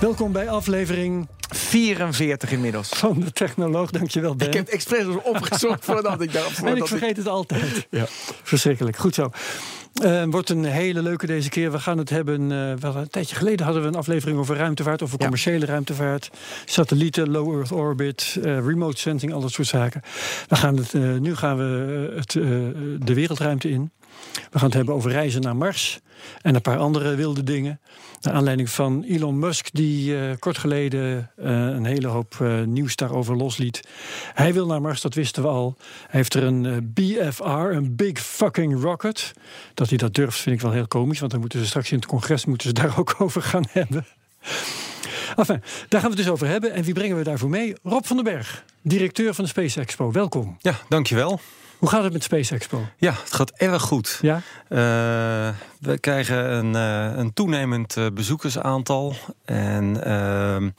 Welkom bij aflevering 44 inmiddels. van de Technoloog. Dankjewel, Ben. Ik heb expres opgezocht voordat ik daarop en ik vergeet het altijd. Ja. Verschrikkelijk. Goed zo. Uh, wordt een hele leuke deze keer. We gaan het hebben. Uh, wel een tijdje geleden hadden we een aflevering over ruimtevaart, over commerciële ruimtevaart, satellieten, low Earth orbit, uh, remote sensing, al dat soort zaken. We gaan het, nu gaan we het, de wereldruimte in. We gaan het hebben over reizen naar Mars en een paar andere wilde dingen. Naar aanleiding van Elon Musk, die uh, kort geleden uh, een hele hoop uh, nieuws daarover losliet. Hij wil naar Mars, dat wisten we al. Hij heeft er een BFR, een Big Fucking Rocket. Dat hij dat durft, vind ik wel heel komisch, want dan moeten ze straks in het congres moeten ze daar ook over gaan hebben. Enfin, daar gaan we het dus over hebben. En wie brengen we daarvoor mee? Rob van den Berg, directeur van de Space Expo. Welkom. Ja, dankjewel. Hoe gaat het met Space Expo? Ja, het gaat erg goed. Ja? Uh, we krijgen een, uh, een toenemend uh, bezoekersaantal. En ehm,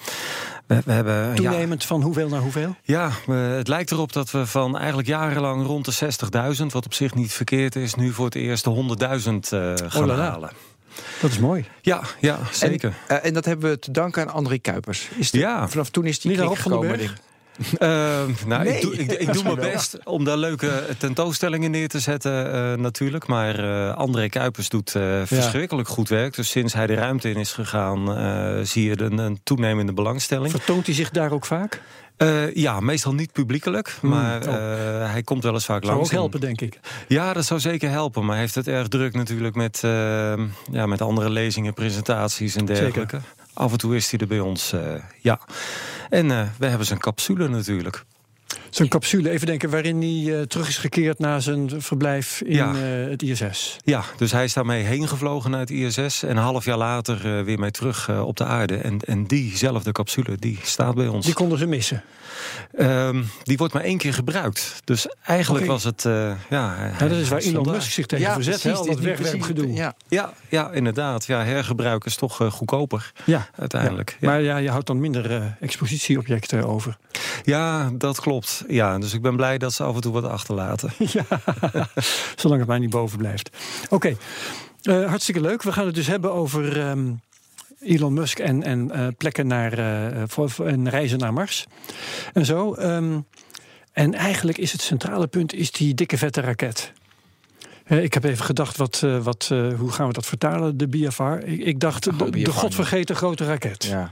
we, we, hebben. Toenemend van hoeveel naar hoeveel? Ja, het lijkt erop dat we van eigenlijk jarenlang rond de 60.000, wat op zich niet verkeerd is, nu voor het eerst de 100.000 gaan oh, halen. Dat is mooi. Ja, ja zeker. En, en, dat hebben we te danken aan André Kuipers. Is ja. Vanaf toen is die Niet gekomen. Uh, nou, nee. ik, doe, ik, ik doe mijn best om daar leuke tentoonstellingen neer te zetten, uh, natuurlijk. Maar uh, André Kuipers doet ja. verschrikkelijk goed werk. Dus sinds hij de ruimte in is gegaan, zie je een, een, toenemende belangstelling. Vertoont hij zich daar ook vaak? Ja, meestal niet publiekelijk, maar mm, oh. hij komt wel eens vaak zou langs. Zou ook helpen, denk ik. Ja, dat zou zeker helpen. Maar hij heeft het erg druk natuurlijk met, ja, met andere lezingen, presentaties en dergelijke. Zeker. Af en toe is hij er bij ons, ja. En we hebben zijn capsule natuurlijk. Zijn capsule, even denken, waarin hij uh, terug is gekeerd na zijn verblijf in ja. uh, het ISS. Ja, dus hij is daarmee heen gevlogen naar het ISS. En een half jaar later uh, weer mee terug op de aarde. En, en diezelfde capsule, die staat bij ons. Die konden ze missen? Um, die wordt maar één keer gebruikt. Dus eigenlijk okay. was het... ja, ja, dat is waar Elon Musk zich tegen ja, verzet. Precies, al dat wegwerpgedoe. Ja. Ja, ja, inderdaad. Ja, hergebruik is toch goedkoper ja, uiteindelijk. Ja. Maar ja, je houdt dan minder expositieobjecten over. Ja, dat klopt. Ja, dus ik ben blij dat ze af en toe wat achterlaten. ja, zolang het maar niet boven blijft. Oké, okay. uh, hartstikke leuk. We gaan het dus hebben over um, Elon Musk en, en uh, plekken naar uh, voor, en reizen naar Mars. En zo. Um, en eigenlijk is het centrale punt is die dikke vette raket. Ik heb even gedacht, wat, wat, hoe gaan we dat vertalen, de BFR? Ik, ik dacht, de, de, de godvergeten grote raket. Ja.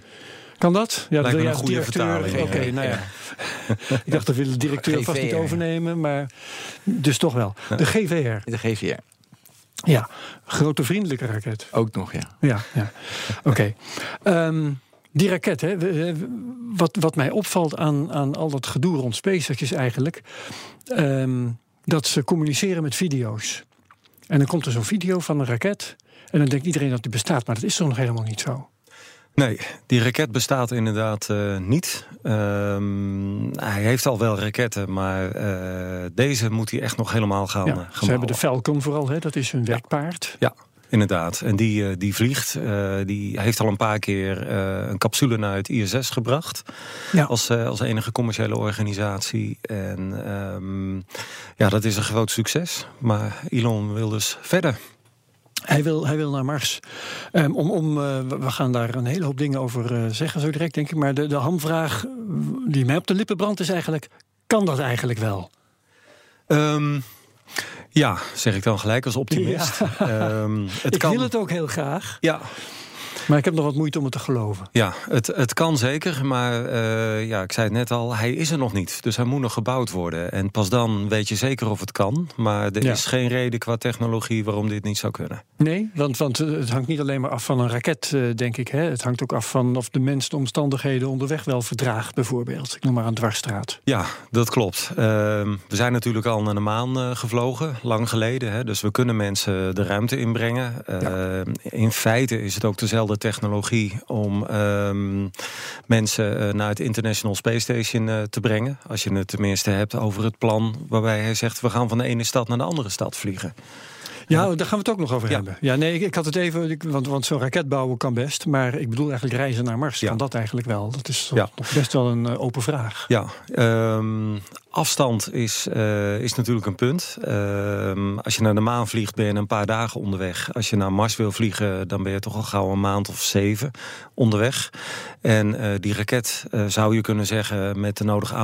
Kan dat? Ja, Lijkt me een goede vertaling. Oké, okay, nou ja. ik dacht dat wil de directeur vast niet overnemen, maar dus toch wel. De GVR. De GVR. Ja, grote vriendelijke raket. Ook nog, ja. Ja, ja. oké. Okay. Um, die raket, hè, wat, wat mij opvalt aan, aan al dat gedoe rond SpaceX is eigenlijk um, dat ze communiceren met video's. En dan komt er zo'n video van een raket en dan denkt iedereen dat die bestaat, maar dat is toch nog helemaal niet zo. Nee, die raket bestaat inderdaad uh, niet. Um, hij heeft al wel raketten, maar uh, deze moet hij echt nog helemaal gaan. Ja, ze hebben de Falcon vooral, hè? dat is hun werkpaard. Ja, inderdaad. En die, die vliegt. die heeft al een paar keer een capsule naar het ISS gebracht. Ja. Als, als enige commerciële organisatie. En um, ja, dat is een groot succes. Maar Elon wil dus verder. Hij wil, hij wil naar Mars. Um, om, om, uh, we gaan daar een hele hoop dingen over uh, zeggen zo direct, denk ik. Maar de, de hamvraag die mij op de lippen brandt is eigenlijk... kan dat eigenlijk wel? Um, ja, zeg ik dan gelijk als optimist. Ja. Um, het ik kan... wil het ook heel graag. Ja, maar ik heb nog wat moeite om het te geloven. Ja, het, het kan zeker. Maar uh, ja, ik zei het net al, hij is er nog niet. Dus hij moet nog gebouwd worden. En pas dan weet je zeker of het kan. Maar er ja. is geen reden qua technologie waarom dit niet zou kunnen. Nee, want, want het hangt niet alleen maar af van een raket, uh, denk ik. Hè? Het hangt ook af van of de mens de omstandigheden onderweg wel verdraagt, bijvoorbeeld. Ik noem maar een dwarsstraat. Ja, dat klopt. Uh, we zijn natuurlijk al naar de maan gevlogen, lang geleden. Hè? Dus we kunnen mensen de ruimte inbrengen. Ja. In feite is het ook dezelfde technologie om um, mensen naar het International Space Station te brengen. Als je het tenminste hebt over het plan waarbij hij zegt... we gaan van de ene stad naar de andere stad vliegen. Ja, daar gaan we het ook nog over hebben. Ja, nee, ik, ik, had het even, want, want zo'n raket bouwen kan best. Maar ik bedoel eigenlijk reizen naar Mars. Kan dat eigenlijk wel? Dat is toch, best wel een open vraag. Ja, um, Afstand is, uh, is natuurlijk een punt. Uh, als je naar de maan vliegt, ben je een paar dagen onderweg. Als je naar Mars wil vliegen, dan ben je toch al gauw een maand of zeven onderweg. En uh, die raket, uh, zou je kunnen zeggen, met de nodige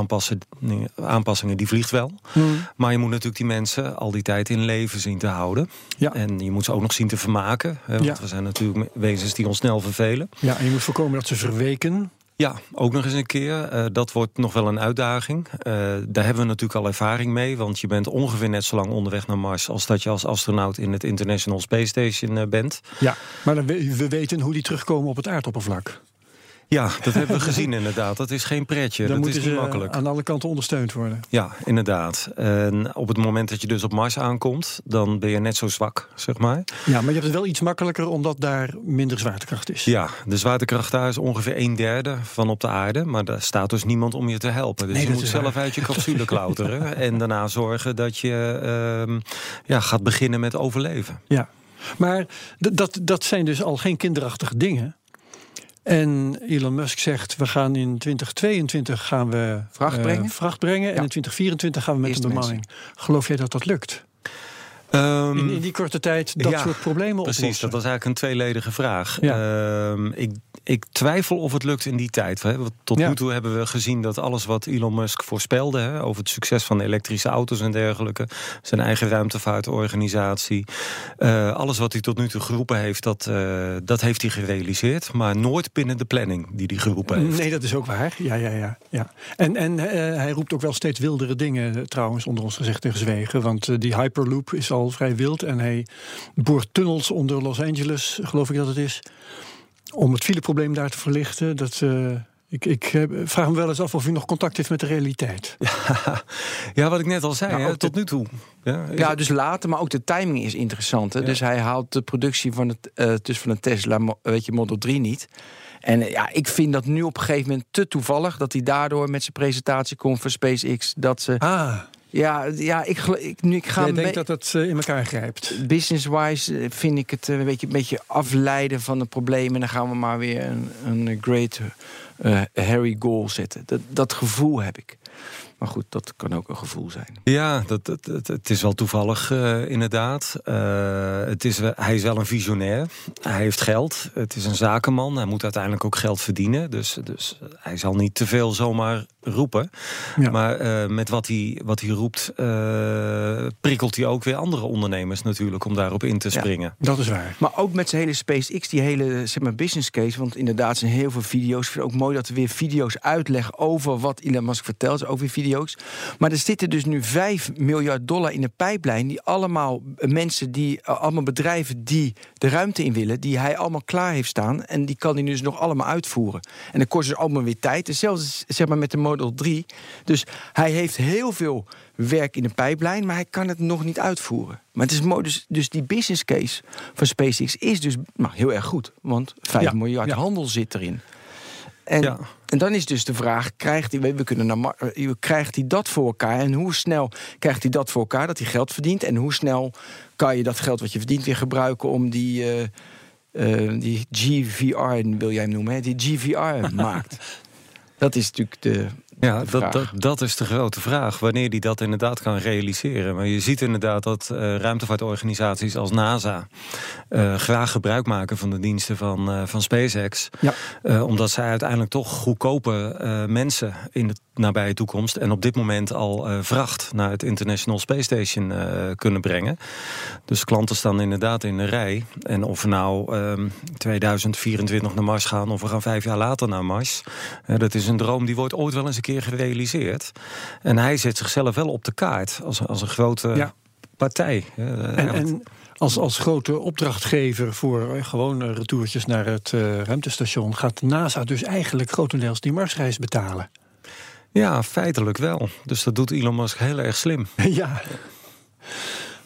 aanpassingen, die vliegt wel. Hmm. Maar je moet natuurlijk die mensen al die tijd in leven zien te houden. Ja. En je moet ze ook nog zien te vermaken. Hè, want ja. we zijn natuurlijk wezens die ons snel vervelen. Ja, en je moet voorkomen dat ze verweken. Ja, ook nog eens een keer. Uh, dat wordt nog wel een uitdaging. Uh, daar hebben we natuurlijk al ervaring mee. Want je bent ongeveer net zo lang onderweg naar Mars... als dat je als astronaut in het International Space Station uh, bent. Ja, maar we weten hoe die terugkomen op het aardoppervlak. Ja, dat hebben we gezien inderdaad. Dat is geen pretje. Dan dat is niet makkelijk. aan alle kanten ondersteund worden. Ja, inderdaad. En op het moment dat je dus op Mars aankomt, dan ben je net zo zwak, zeg maar. Ja, maar je hebt het wel iets makkelijker omdat daar minder zwaartekracht is. Ja, de zwaartekracht daar is ongeveer een derde van op de aarde. Maar daar staat dus niemand om je te helpen. Dus je moet zelf uit je capsule klauteren. en daarna zorgen dat je uh, ja, gaat beginnen met overleven. Ja, maar dat, dat zijn dus al geen kinderachtige dingen. En Elon Musk zegt, we gaan in 2022 gaan we vracht eh, brengen, vracht brengen en in 2024 gaan we met een bemanning. Geloof jij dat dat lukt? Um, in, in, die korte tijd dat soort problemen precies, Precies, dat was eigenlijk een tweeledige vraag. Ja. Um, ik ik twijfel of het lukt in die tijd. Hè. Tot nu toe hebben we gezien dat alles wat Elon Musk voorspelde... Hè, over het succes van elektrische auto's en dergelijke... zijn eigen ruimtevaartorganisatie... Uh, alles wat hij tot nu toe geroepen heeft, dat, uh, dat heeft hij gerealiseerd. Maar nooit binnen de planning die hij geroepen heeft. Nee, dat is ook waar. Ja, ja, ja. ja. En, en uh, hij roept ook wel steeds wildere dingen, trouwens, onder ons gezegd en gezwegen. Want die Hyperloop is al vrij wild. En hij boort tunnels onder Los Angeles, geloof ik dat het is om het fileprobleem daar te verlichten. Dat, uh, ik, ik vraag me wel eens af of u nog contact heeft met de realiteit. Ja, wat ik net al zei, hè, tot nu toe. Ja, ja, dus later, maar ook de timing is interessant. Hè? Dus hij haalt de productie van het, uh, dus van een Tesla weet je, Model 3 niet. En ja, ik vind dat nu op een gegeven moment te toevallig... dat hij daardoor met zijn presentatie komt voor SpaceX... dat ze ah. Ja, ja ik, ik, nu, ik ga. Ik denk dat het uh, in elkaar grijpt. Business-wise eh, vind ik het een, beetje, een beetje afleiden van de problemen. En dan gaan we maar weer een, een great uh, Harry goal zetten. Dat, dat gevoel heb ik. Maar goed, dat kan ook een gevoel zijn. Ja, dat, dat, het is wel toevallig uh, inderdaad. Uh, het is, hij is wel een visionair. Hij heeft geld. Het is een zakenman. Hij moet uiteindelijk ook geld verdienen. Dus, dus hij zal niet te veel zomaar roepen. Ja. Maar uh, met wat hij, wat hij roept, prikkelt hij ook weer andere ondernemers natuurlijk om daarop in te springen. Ja, dat is waar. Maar ook met zijn hele SpaceX, die hele zeg maar, business case. Want inderdaad zijn heel veel video's. Ik vind het ook mooi dat we weer video's uitleggen over wat Elon Musk vertelt. Ook weer video's maar er zitten dus nu 5 miljard dollar in de pijplijn. Die allemaal mensen, die, eh, allemaal bedrijven die de ruimte in willen. Die hij allemaal klaar heeft staan. En die kan hij dus nog allemaal uitvoeren. En dan kost het allemaal weer tijd. Hetzelfde zeg maar met de Model 3. Dus hij heeft heel veel werk in de pijplijn, maar hij kan het nog niet uitvoeren. Maar het is mooi, dus, dus die business case van SpaceX is dus nou, heel erg goed. Want 5 miljard handel zit erin. En, ja. En dan is dus de vraag: krijgt hij, we kunnen naar, eh, krijgt hij dat voor elkaar? En hoe snel krijgt hij dat voor elkaar dat hij geld verdient? En hoe snel kan je dat geld wat je verdient weer gebruiken om die, uh, uh, die GVR, wil jij hem noemen, hè? die GVR maakt? Dat is natuurlijk de, ja, dat, dat, dat, is de grote vraag. Wanneer die dat inderdaad kan realiseren. Maar je ziet inderdaad dat uh, ruimtevaartorganisaties als NASA uh, graag gebruik maken van de diensten van, uh, van SpaceX. Ja. omdat zij uiteindelijk toch goedkope mensen in de nabije toekomst en op dit moment al vracht naar het International Space Station kunnen brengen. Dus klanten staan inderdaad in de rij. En of we nou 2024 ehm, naar Mars gaan of we gaan vijf jaar later naar Mars. dat is een droom die wordt ooit wel eens een keer gerealiseerd. En hij zet zichzelf wel op de kaart als, als een grote partij. En, en, als, als grote opdrachtgever voor gewone retourtjes naar het uh, ruimtestation gaat NASA dus eigenlijk grotendeels die Marsreis betalen. Ja, feitelijk wel. Dus dat doet Elon Musk heel erg slim. ja.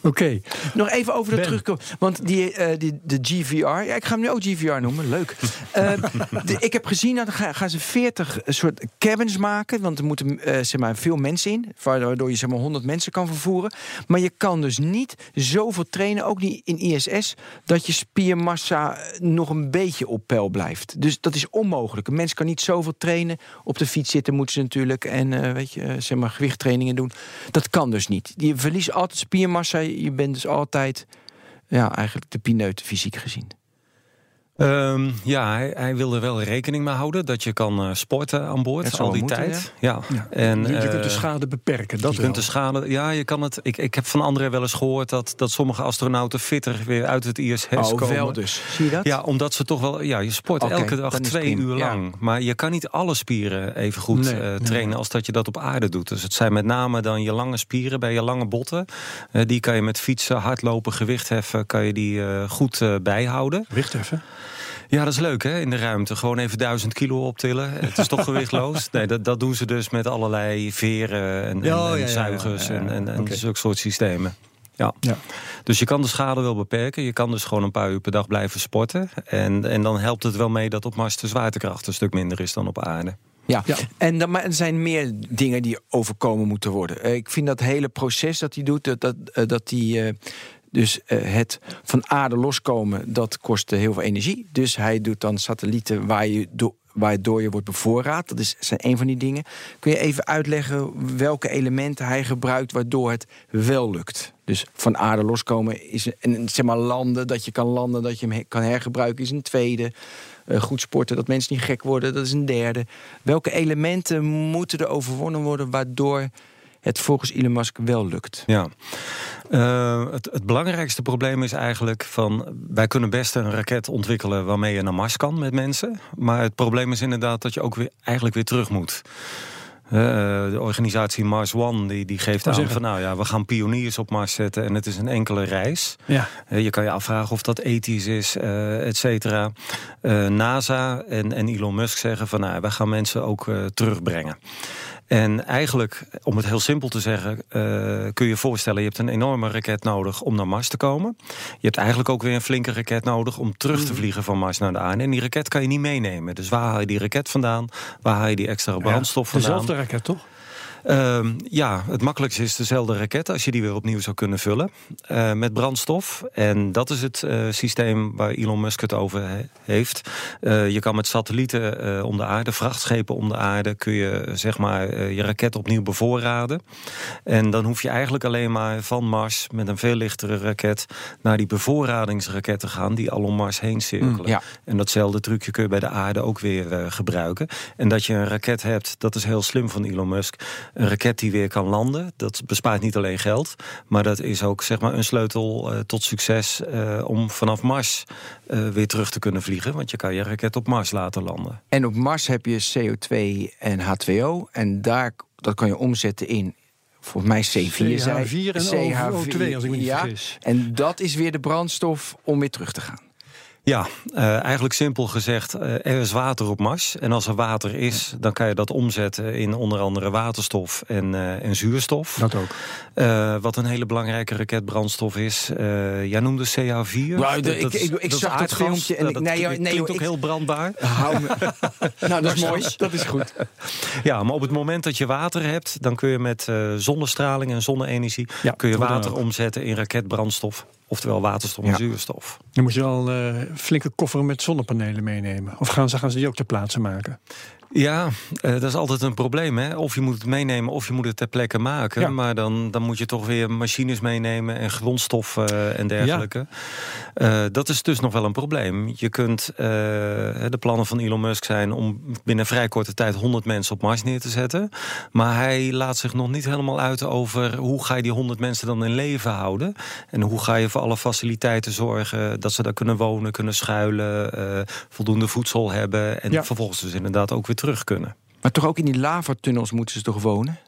Oké. Nog even over de terugkomen. Want die, uh, die, de GVR, ja, ik ga hem nu ook GVR noemen, leuk. uh, de, ik heb gezien dat gaan, gaan ze 40 soort cabins maken. Want er moeten uh, zeg maar, veel mensen in. Waardoor je zeg maar, 100 mensen kan vervoeren. Maar je kan dus niet zoveel trainen, ook niet in ISS, dat je spiermassa nog een beetje op peil blijft. Dus dat is onmogelijk. Een mens kan niet zoveel trainen. Op de fiets zitten moeten ze natuurlijk. En weet je, zeg maar, gewichttrainingen doen. Dat kan dus niet. Je verliest altijd spiermassa je bent dus altijd ja, eigenlijk de pineut fysiek gezien. Um, ja, hij, hij, wil er wel rekening mee houden dat je kan uh, sporten aan boord al die tijd. Ja. ja. En, je, je kunt de schade beperken. Dat je kunt de schade. Ja, je kan het. Ik, ik heb van anderen wel eens gehoord dat, dat sommige astronauten fitter weer uit het ISS oh, komen. wel dus. Zie je dat? Ja, omdat ze toch wel. Ja, je sport okay, elke dag twee uur lang. Maar je kan niet alle spieren even goed nee, uh, trainen nee. als dat je dat op aarde doet. Dus het zijn met name dan je lange spieren bij je lange botten. Uh, die kan je met fietsen, hardlopen, gewicht heffen, kan je die goed bijhouden. Gewicht heffen? Ja, dat is leuk hè, in de ruimte. Gewoon even duizend kilo optillen. Het is toch gewichtloos. Nee, dat, dat doen ze dus met allerlei veren en, zuigers en, en, en okay. zulke soort systemen. Ja. ja. Dus je kan de schade wel beperken. Je kan dus gewoon een paar uur per dag blijven sporten. En, en dan helpt het wel mee dat op Mars de zwaartekracht een stuk minder is dan op aarde. Ja, ja. En dan, maar er zijn meer dingen die overkomen moeten worden. Ik vind dat hele proces dat hij doet, dat, dat, dat hij dus uh, het van aarde loskomen, dat kost heel veel energie. Dus hij doet dan satellieten waar je do waardoor je wordt bevoorraad. Dat is, zijn een van die dingen. Kun je even uitleggen welke elementen hij gebruikt waardoor het wel lukt? Dus van aarde loskomen is een, zeg maar landen, dat je kan landen, dat je hem kan hergebruiken, is een tweede. Uh, goed sporten, dat mensen niet gek worden, dat is een derde. Welke elementen moeten er overwonnen worden waardoor het volgens Elon Musk wel lukt? Ja. Uh, het, het, belangrijkste probleem is eigenlijk van... wij kunnen best een raket ontwikkelen waarmee je naar Mars kan met mensen. Maar het probleem is inderdaad dat je ook weer, eigenlijk weer terug moet. Uh, de organisatie Mars One die, die geeft aan van nou ja, we gaan pioniers op Mars zetten en het is een enkele reis. Ja. Uh, je kan je afvragen of dat ethisch is, uh, et cetera. NASA en, en Elon Musk zeggen van nou, wij gaan mensen ook terugbrengen. En eigenlijk, om het heel simpel te zeggen, uh, kun je je voorstellen... je hebt een enorme raket nodig om naar Mars te komen. Je hebt eigenlijk ook weer een flinke raket nodig... om terug te mm. vliegen van Mars naar de aarde. En die raket kan je niet meenemen. Dus waar haal je die raket vandaan? Waar haal je die extra brandstof vandaan? Dezelfde raket, toch? Uh, ja, het makkelijkste is dezelfde raket als je die weer opnieuw zou kunnen vullen uh, met brandstof. En dat is het uh, systeem waar Elon Musk het over he heeft. Uh, je kan met satellieten om de aarde, vrachtschepen om de aarde, kun je zeg maar je raket opnieuw bevoorraden. En dan hoef je eigenlijk alleen maar van Mars met een veel lichtere raket naar die bevoorradingsraket te gaan die al om Mars heen cirkelen. Mm, ja. En datzelfde trucje kun je bij de aarde ook weer gebruiken. En dat je een raket hebt, dat is heel slim van Elon Musk een raket die weer kan landen. Dat bespaart niet alleen geld, maar dat is ook zeg maar, een sleutel uh, tot succes uh, om vanaf Mars uh, weer terug te kunnen vliegen. Want je kan je raket op Mars laten landen. En op Mars heb je CO2 en H2O. En daar, dat kan je omzetten in volgens mij C4. CH4 en CH2, als ik me niet ja, vergis. En dat is weer de brandstof om weer terug te gaan. Ja, uh, eigenlijk simpel gezegd, uh, er is water op Mars. En als er water is, dan kan je dat omzetten in onder andere waterstof en, uh, en zuurstof. Dat ook. wat een hele belangrijke raketbrandstof is. jij noemde CH4. Nou, de, dat, ik, ik, ik zag dat filmpje en ik, nee, nee, nee, klinkt ook heel brandbaar. Hou me. nou, dat is mooi. Dat is goed. Ja, maar op het moment dat je water hebt, dan kun je met zonnestraling en zonne-energie ja, kun je water omzetten in raketbrandstof. Oftewel waterstof en zuurstof. Dan moet je al uh, flinke kofferen met zonnepanelen meenemen. Of gaan ze, gaan ze die ook ter plaatse maken? Ja, uh, dat is altijd een probleem. Hè? Of je moet het meenemen of je moet het ter plekke maken. Ja. Maar dan, dan moet je toch weer machines meenemen en grondstoffen uh, en dergelijke. Ja. Uh, dat is dus nog wel een probleem. Je kunt, de plannen van Elon Musk zijn om binnen vrij korte tijd 100 mensen op Mars neer te zetten. Maar hij laat zich nog niet helemaal uit over hoe ga je die 100 mensen dan in leven houden. En hoe ga je voor alle faciliteiten zorgen dat ze daar kunnen wonen, kunnen schuilen, voldoende voedsel hebben. En ja. vervolgens dus inderdaad ook weer terug kunnen. Maar toch ook in die lavatunnels moeten ze toch wonen?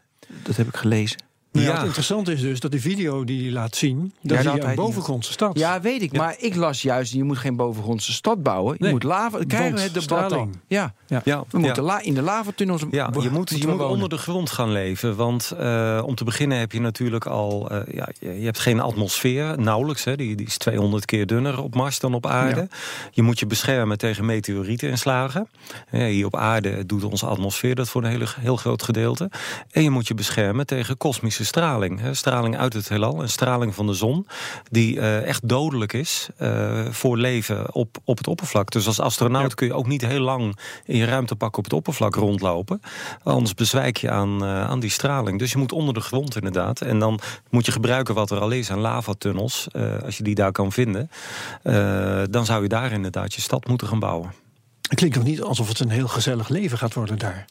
Dat heb ik gelezen. Ja. Het interessante is dus dat die video die hij laat zien, dat ja, een bovengrondse stad. Ja, weet ik. Maar ik las juist, je moet geen bovengrondse stad bouwen. Je moet lava. Krijgen we het debat al? Ja. ja. We moeten la in de lavatunnels. Ja, je moet, je moet onder de grond gaan leven. Want uh, om te beginnen heb je natuurlijk al. Uh, ja, je hebt geen atmosfeer, nauwelijks. Hè. Die, die is 200 keer dunner op Mars dan op aarde. Je moet je beschermen tegen meteorieteninslagen. Hier op aarde doet onze atmosfeer dat voor een hele, heel groot gedeelte. En je moet je beschermen tegen kosmische straling. Hè. Straling uit het heelal en straling van de zon. Die uh, echt dodelijk is uh, voor leven op, op het oppervlak. Dus als astronaut kun je ook niet heel lang in je ruimtepak op het oppervlak rondlopen. Anders bezwijk je aan, uh, aan die straling. Dus je moet onder de grond inderdaad. En dan moet je gebruiken wat er al is aan lavatunnels. als je die daar kan vinden. dan zou je daar inderdaad je stad moeten gaan bouwen. Het klinkt nog niet alsof het een heel gezellig leven gaat worden daar.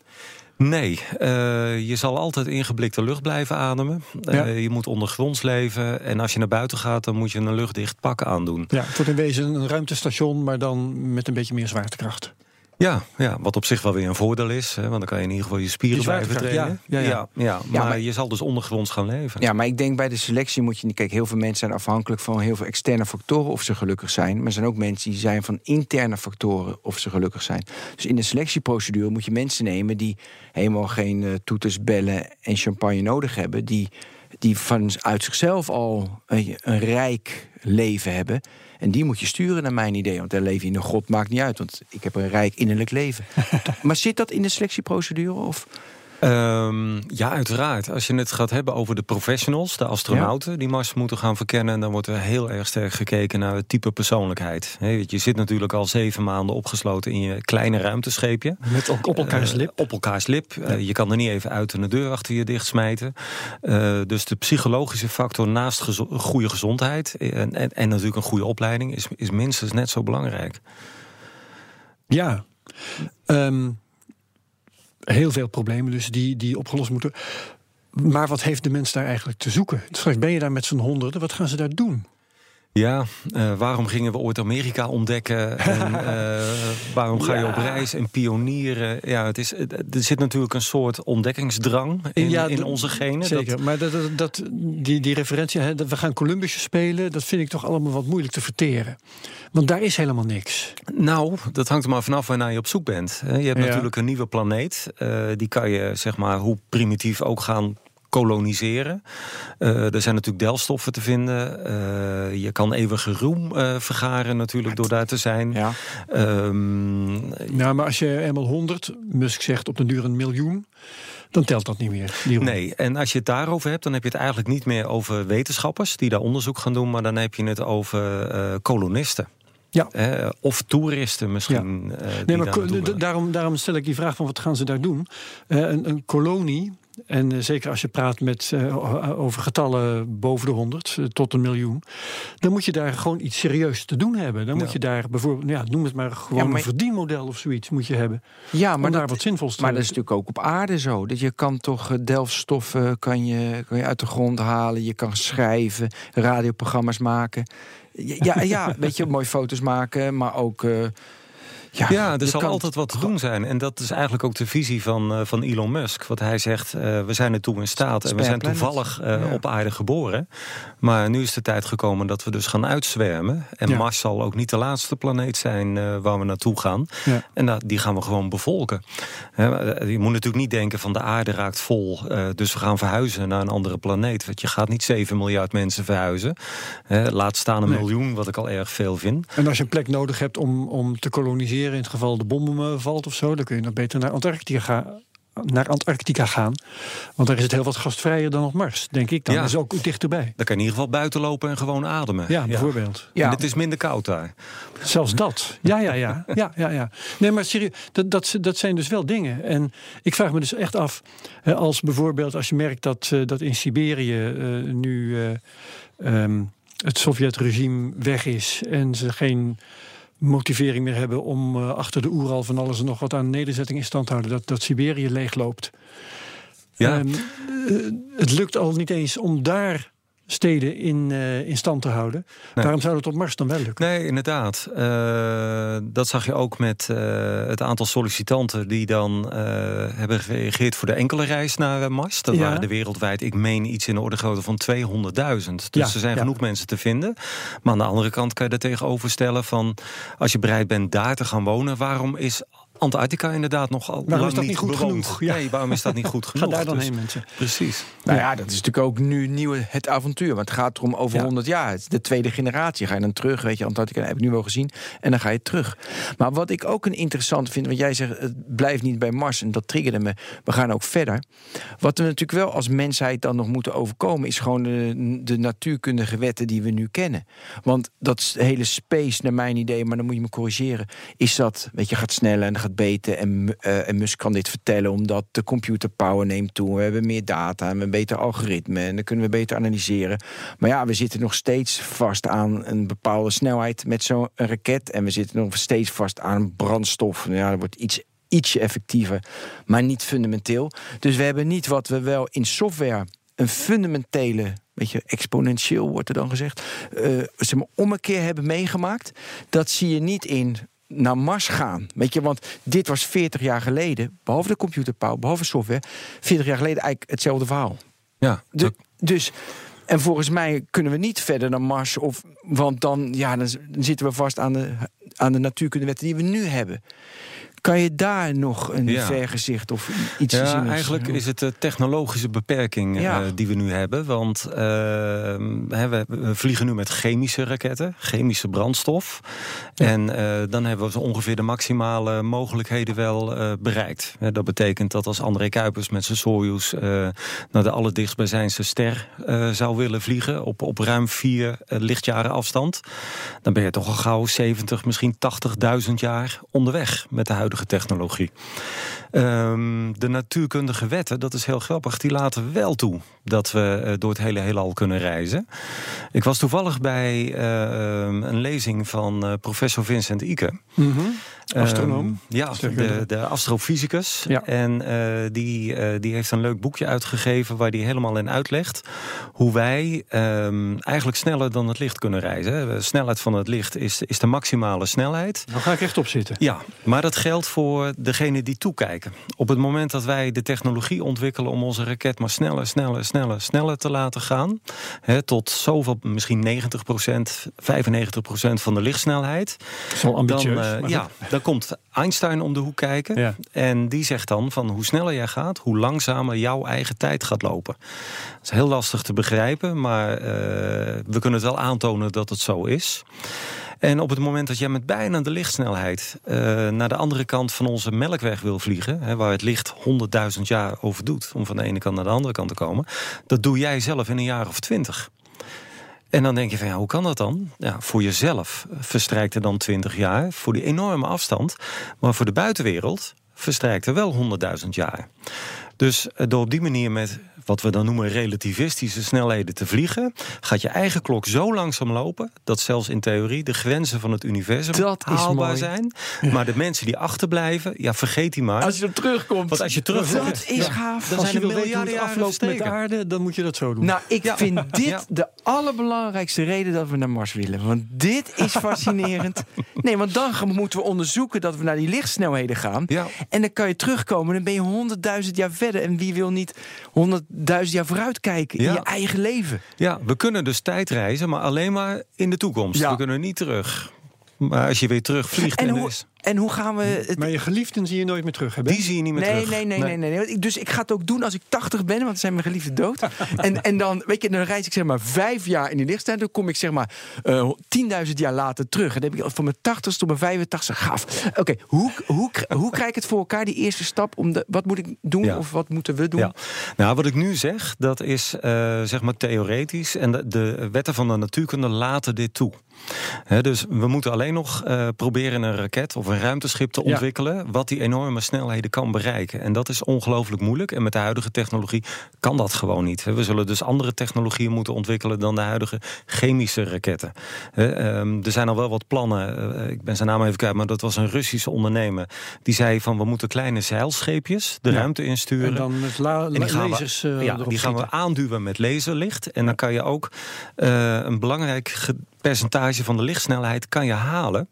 Nee, uh, je zal altijd ingeblikte lucht blijven ademen. Uh, je moet ondergronds leven. En als je naar buiten gaat, dan moet je een luchtdicht pak aandoen. Ja, het wordt in wezen een ruimtestation, maar dan met een beetje meer zwaartekracht. Ja, ja, wat op zich wel weer een voordeel is. Hè, want dan kan je in ieder geval je spieren blijven trainen. Ja, ja, ja. ja, maar, maar, je zal dus ondergronds gaan leven. Ja, maar ik denk bij de selectie moet je niet... Kijk, heel veel mensen zijn afhankelijk van heel veel externe factoren... of ze gelukkig zijn. Maar er zijn ook mensen die zijn van interne factoren... of ze gelukkig zijn. Dus in de selectieprocedure moet je mensen nemen... die helemaal geen uh, toeters, bellen en champagne nodig hebben... die, die vanuit zichzelf al een, een rijk leven hebben... En die moet je sturen naar mijn idee. Want daar leven je in een god maakt niet uit. Want ik heb een rijk innerlijk leven. maar zit dat in de selectieprocedure? Of? Um, ja, uiteraard. Als je het gaat hebben over de professionals, de astronauten die Mars moeten gaan verkennen, dan wordt er heel erg sterk gekeken naar het type persoonlijkheid. je zit natuurlijk al zeven maanden opgesloten in je kleine ruimtescheepje. Met op elkaars lip. Uh, op elkaars lip. Uh, je kan er niet even uit en de deur achter je dicht smijten. Uh, dus de psychologische factor naast gezo goede gezondheid en, en, en, natuurlijk een goede opleiding is, is minstens net zo belangrijk. Ja. Um, heel veel problemen dus die, die opgelost moeten. Maar wat heeft de mens daar eigenlijk te zoeken? Straks ben je daar met z'n honderden, wat gaan ze daar doen? Ja, uh, waarom gingen we ooit Amerika ontdekken? En, uh, waarom ga je op reis en pionieren? Ja, het is, er zit natuurlijk een soort ontdekkingsdrang in, ja, in onze genen. Zeker, dat... maar dat, dat, dat, die, die referentie, hè, dat we gaan Columbusje spelen... dat vind ik toch allemaal wat moeilijk te verteren. Want daar is helemaal niks. Nou, dat hangt er maar vanaf waarnaar je op zoek bent. Je hebt natuurlijk een nieuwe planeet. Uh, die kan je, zeg maar, hoe primitief ook gaan koloniseren. Uh, er zijn natuurlijk delfstoffen te vinden. Uh, je kan eeuwige roem uh, vergaren natuurlijk door daar te zijn. Ja. Um, nou, maar als je eenmaal 100, Musk zegt op de duur een miljoen dan telt dat niet meer. Nee, en als je het daarover hebt, dan heb je het eigenlijk niet meer over wetenschappers die daar onderzoek gaan doen, maar dan heb je het over uh, kolonisten. Ja. Eh, of toeristen misschien. Ja. Uh, nee, maar daarom, daarom stel ik die vraag van wat gaan ze daar doen? Uh, een, een, kolonie en uh, zeker als je praat met, uh, over getallen boven de 100 uh, tot een miljoen, dan moet je daar gewoon iets serieus te doen hebben. Dan ja. moet je daar bijvoorbeeld, ja, noem het maar gewoon ja, maar... een verdienmodel of zoiets moet je hebben. Ja, maar daar dat, wat zinvols te Maar dat is natuurlijk ook op aarde zo. Dat je kan toch delfstoffen kan je, kan je uit de grond halen, je kan schrijven, radioprogramma's maken. Ja, ja, weet je, mooie foto's maken, maar ook ja, ja er zal altijd wat te doen zijn. En dat is eigenlijk ook de visie van, uh, van Elon Musk. Wat hij zegt, uh, we zijn ertoe in staat. En we zijn toevallig uh, ja. op aarde geboren. Maar nu is de tijd gekomen dat we dus gaan uitzwermen. En ja. Mars zal ook niet de laatste planeet zijn waar we naartoe gaan. Ja. En die gaan we gewoon bevolken. je moet natuurlijk niet denken van de aarde raakt vol. dus we gaan verhuizen naar een andere planeet. Want je gaat niet 7 miljard mensen verhuizen. laat staan een nee. miljoen, wat ik al erg veel vind. En als je een plek nodig hebt om, om te koloniseren in het geval de bom valt of zo, dan kun je nog beter naar Antarctica gaan naar Antarctica gaan. Want daar is het heel wat gastvrijer dan op Mars, denk ik. Dan ja. is het ook dichterbij. Dan kan je in ieder geval buiten lopen en gewoon ademen. Ja, bijvoorbeeld. Ja. En het is minder koud daar. Zelfs dat. Ja, ja, ja. ja, ja, ja. Nee, maar serieus, dat, dat, dat zijn dus wel dingen. En ik vraag me dus echt af, als bijvoorbeeld als je merkt dat, dat in Siberië uh, nu uh, um, het Sovjet-regime weg is en ze geen motivering meer hebben om uh, achter de Oeral van alles en nog wat aan nederzetting in stand te houden. Dat, dat Siberië leegloopt. Ja. Um, uh, het lukt al niet eens om daar steden in, uh, in stand te houden. Waarom zou het op Mars dan wel lukken? Nee, inderdaad. Uh, dat zag je ook met uh, het aantal sollicitanten die dan hebben gereageerd voor de enkele reis naar Mars. Dat ja. waren er wereldwijd, ik meen iets in de orde grootte van 200.000. Dus ja, er zijn genoeg mensen te vinden. Maar aan de andere kant kan je daar tegenover stellen van als je bereid bent daar te gaan wonen, waarom is Antarctica inderdaad nog al waarom is dat niet goed genoeg? Ja. Nee, waarom is dat niet goed genoeg? Ga daar dan dus, heen, mensen. Precies. Nou ja, dat is natuurlijk ook nu nieuwe het avontuur. Want het gaat erom over 100 jaar. Het is de tweede generatie. Ga je dan terug, weet je, Antarctica heb ik nu wel gezien. En dan ga je terug. Maar wat ik ook een interessant vind, want jij zegt het blijft niet bij Mars en dat triggerde me. We gaan ook verder. Wat we natuurlijk wel als mensheid dan nog moeten overkomen, is gewoon de, de natuurkundige wetten die we nu kennen. Want dat hele space, naar mijn idee, maar dan moet je me corrigeren, is dat, weet je, gaat sneller en gaat beter. En, uh, en Musk kan dit vertellen omdat de computer power neemt toe. We hebben meer data en we hebben beter algoritme en dan kunnen we beter analyseren. Maar ja, we zitten nog steeds vast aan een bepaalde snelheid met zo'n raket. En we zitten nog steeds vast aan brandstof. Ja, dat wordt iets ietsje effectiever, maar niet fundamenteel. Dus we hebben niet wat we wel in software een fundamentele, beetje exponentieel wordt er dan gezegd, uh, zeg maar, ommekeer hebben meegemaakt. Dat zie je niet in naar Mars gaan. Weet je, want dit was 40 jaar geleden, behalve de computerpower, behalve software, 40 jaar geleden eigenlijk hetzelfde verhaal. Ja. dus. En volgens mij kunnen we niet verder naar Mars. Of, want dan, ja, dan zitten we vast aan de, aan de natuurkundewetten die we nu hebben. Kan je daar nog een ja. vergezicht of iets ja, zien? Eigenlijk is het de technologische beperking ja. uh, die we nu hebben. Want uh, we, we, vliegen nu met chemische raketten, chemische brandstof. En uh, dan hebben we zo ongeveer de maximale mogelijkheden wel bereikt. dat betekent dat als André Kuipers met zijn Soyuz naar de allerdichtstbijzijnse ster zou willen vliegen... op, op ruim vier lichtjaren afstand... dan ben je toch al gauw 70, misschien 80.000 jaar onderweg met de huidige technologie. Um, de natuurkundige wetten, dat is heel grappig, die laten wel toe dat we uh, door het hele heelal kunnen reizen. Ik was toevallig bij uh, een lezing van uh, professor Vincent Ike. -hmm. Astronoom. Um, ja, de, de astrofysicus. Ja. En die, die heeft een leuk boekje uitgegeven waar hij helemaal in uitlegt hoe wij um, eigenlijk sneller dan het licht kunnen reizen. De snelheid van het licht is, is de maximale snelheid. Nou ga ik echt op zitten. Ja, maar dat geldt voor degene die toekijken. Op het moment dat wij de technologie ontwikkelen om onze raket maar sneller, sneller, sneller, sneller te laten gaan, hè, tot zoveel, misschien 90% 95% van de lichtsnelheid. Zo ambitieus. Dan, uh, ja, dan komt Einstein om de hoek kijken. Ja. En die zegt dan van hoe sneller jij gaat, hoe langzamer jouw eigen tijd gaat lopen. Dat is heel lastig te begrijpen, maar uh, we kunnen het wel aantonen dat het zo is. En op het moment dat jij met bijna de lichtsnelheid uh, naar de andere kant van onze melkweg wil vliegen, hè, waar het licht 100.000 jaar over doet om van de ene kant naar de andere kant te komen, dat doe jij zelf in een jaar of twintig. En dan denk je van ja, hoe kan dat dan? Ja, voor jezelf verstrijkt er dan 20 jaar, voor die enorme afstand. Maar voor de buitenwereld verstrijkt er wel 100.000 jaar. Dus door op die manier met wat we dan noemen relativistische snelheden te vliegen, gaat je eigen klok zo langzaam lopen dat zelfs in theorie de grenzen van het universum dat haalbaar zijn. Maar de mensen die achterblijven, ja, vergeet die maar. Als je er terugkomt. Want als je terugkomt, dat is gaaf. Dan als zijn je er miljarden jaren afloopt met de aarde, dan moet je dat zo doen. Nou, ik ja. vind dit ja. de allerbelangrijkste reden dat we naar Mars willen. Want dit is fascinerend. nee, want dan moeten we onderzoeken dat we naar die lichtsnelheden gaan. Ja. En dan kan je terugkomen. Dan ben je honderdduizend jaar verder. En wie wil niet honderdduizend jaar vooruit kijken Ja. in je eigen leven? Ja, we kunnen dus tijdreizen, maar alleen maar in de toekomst. We kunnen niet terug. Maar als je weer terugvliegt En en, hoe, is, en hoe gaan we het Maar je geliefden zie je nooit meer terug, hè? Ben? die zie je niet meer Nee, terug. nee, nee, nee, nee, nee. Ik- Dus ik ga het ook doen als ik 80 ben, want dan zijn mijn geliefden dood. en, en dan, weet je, dan reis ik zeg maar vijf jaar in die lichtstijd. Dan kom ik zeg maar eh 10.000 jaar later terug. En dan heb ik van mijn 80 tot mijn 85 gaaf. Oké, hoe, hoe, hoe krijg ik het voor elkaar, die eerste stap? Om de, wat moet ik doen Ja. of wat moeten we doen? Ja. Nou, wat ik nu zeg, dat is eh, zeg maar theoretisch. En de, de wetten van de natuurkunde laten dit toe. Hè, dus we moeten alleen nog eh, proberen een raket of of een ruimteschip te ontwikkelen. wat die enorme snelheden kan bereiken. En dat is ongelooflijk moeilijk. En met de huidige technologie kan dat gewoon niet. We zullen dus andere technologieën moeten ontwikkelen dan de huidige chemische raketten. Ehm, er zijn al wel wat plannen. Eh, ik ben zijn naam even kwijt, maar dat was een Russische ondernemer. Die zei van we moeten kleine zeilscheepjes de ruimte insturen. En dan met la die gaan lasers, we, ja, die gaan we aanduwen met laserlicht. En dan kan je ook uh, een belangrijk percentage van de lichtsnelheid kan je halen.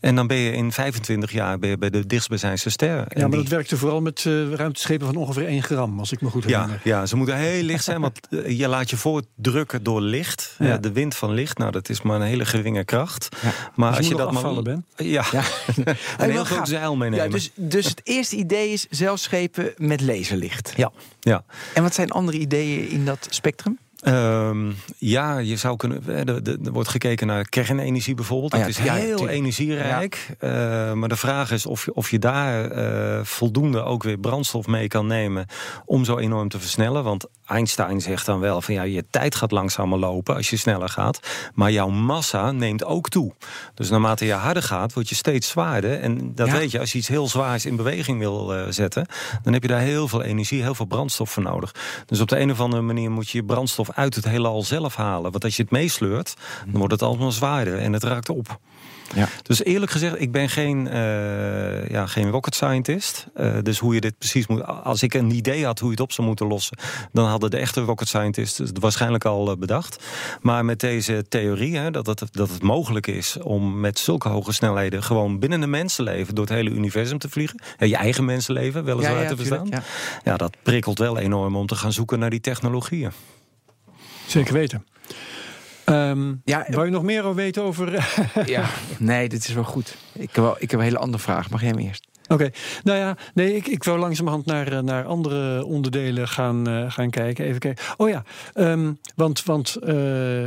En dan ben je in 25 jaar bij de dichtstbijzijnse ster. Ja, maar die... dat werkte vooral met uh, ruimteschepen van ongeveer 1 gram, als ik me goed herinner. Ja, ja ze moeten heel licht zijn, want eh, je laat je voordrukken door licht. Ja. de wind van licht, nou dat is maar een hele geringe kracht. Ja. Maar als, je, dat maar bent. Ja, ja. een heel groot zeil meenemen. Ja, dus, dus het eerste idee is zeilschepen met laserlicht. Ja. ja. En wat zijn andere ideeën in dat spectrum? Um, ja, je zou kunnen. Er, wordt gekeken naar kernenergie bijvoorbeeld. Oh het is heel energierijk. Uh, maar de vraag is of je, of je daar uh, voldoende ook weer brandstof mee kan nemen. om zo enorm te versnellen. Want Einstein zegt dan wel van ja, je tijd gaat langzamer lopen als je sneller gaat. Maar jouw massa neemt ook toe. Dus naarmate je harder gaat, word je steeds zwaarder. En dat weet je, als je iets heel zwaars in beweging wil uh, zetten. dan heb je daar heel veel energie, heel veel brandstof voor nodig. Dus op de een of andere manier moet je je brandstof uit het heelal zelf halen. Want als je het meesleurt, dan wordt het allemaal zwaarder en het raakt op. Ja. Dus eerlijk gezegd, ik ben geen, uh, ja, geen rocket scientist. Uh, dus hoe je dit precies moet. Als ik een idee had hoe je het op zou moeten lossen, dan hadden de echte rocket scientists het waarschijnlijk al uh, bedacht. Maar met deze theorie, hè, dat, het, dat het mogelijk is om met zulke hoge snelheden gewoon binnen een mensenleven door het hele universum te vliegen. je eigen mensenleven, weliswaar ja, te verstaan. Ja, dat prikkelt wel enorm om te gaan zoeken naar die technologieën. Zeker weten. Um, ja, Wil je nog meer weten over... ja, nee, dit is wel goed. Ik heb, wel, ik heb een hele andere vraag. Mag jij hem eerst? Oké, nou ja, nee, ik, ik wil langzamerhand naar, eh, naar andere onderdelen gaan, uh, gaan kijken. Even kijken. Oh ja, um, want, want uh,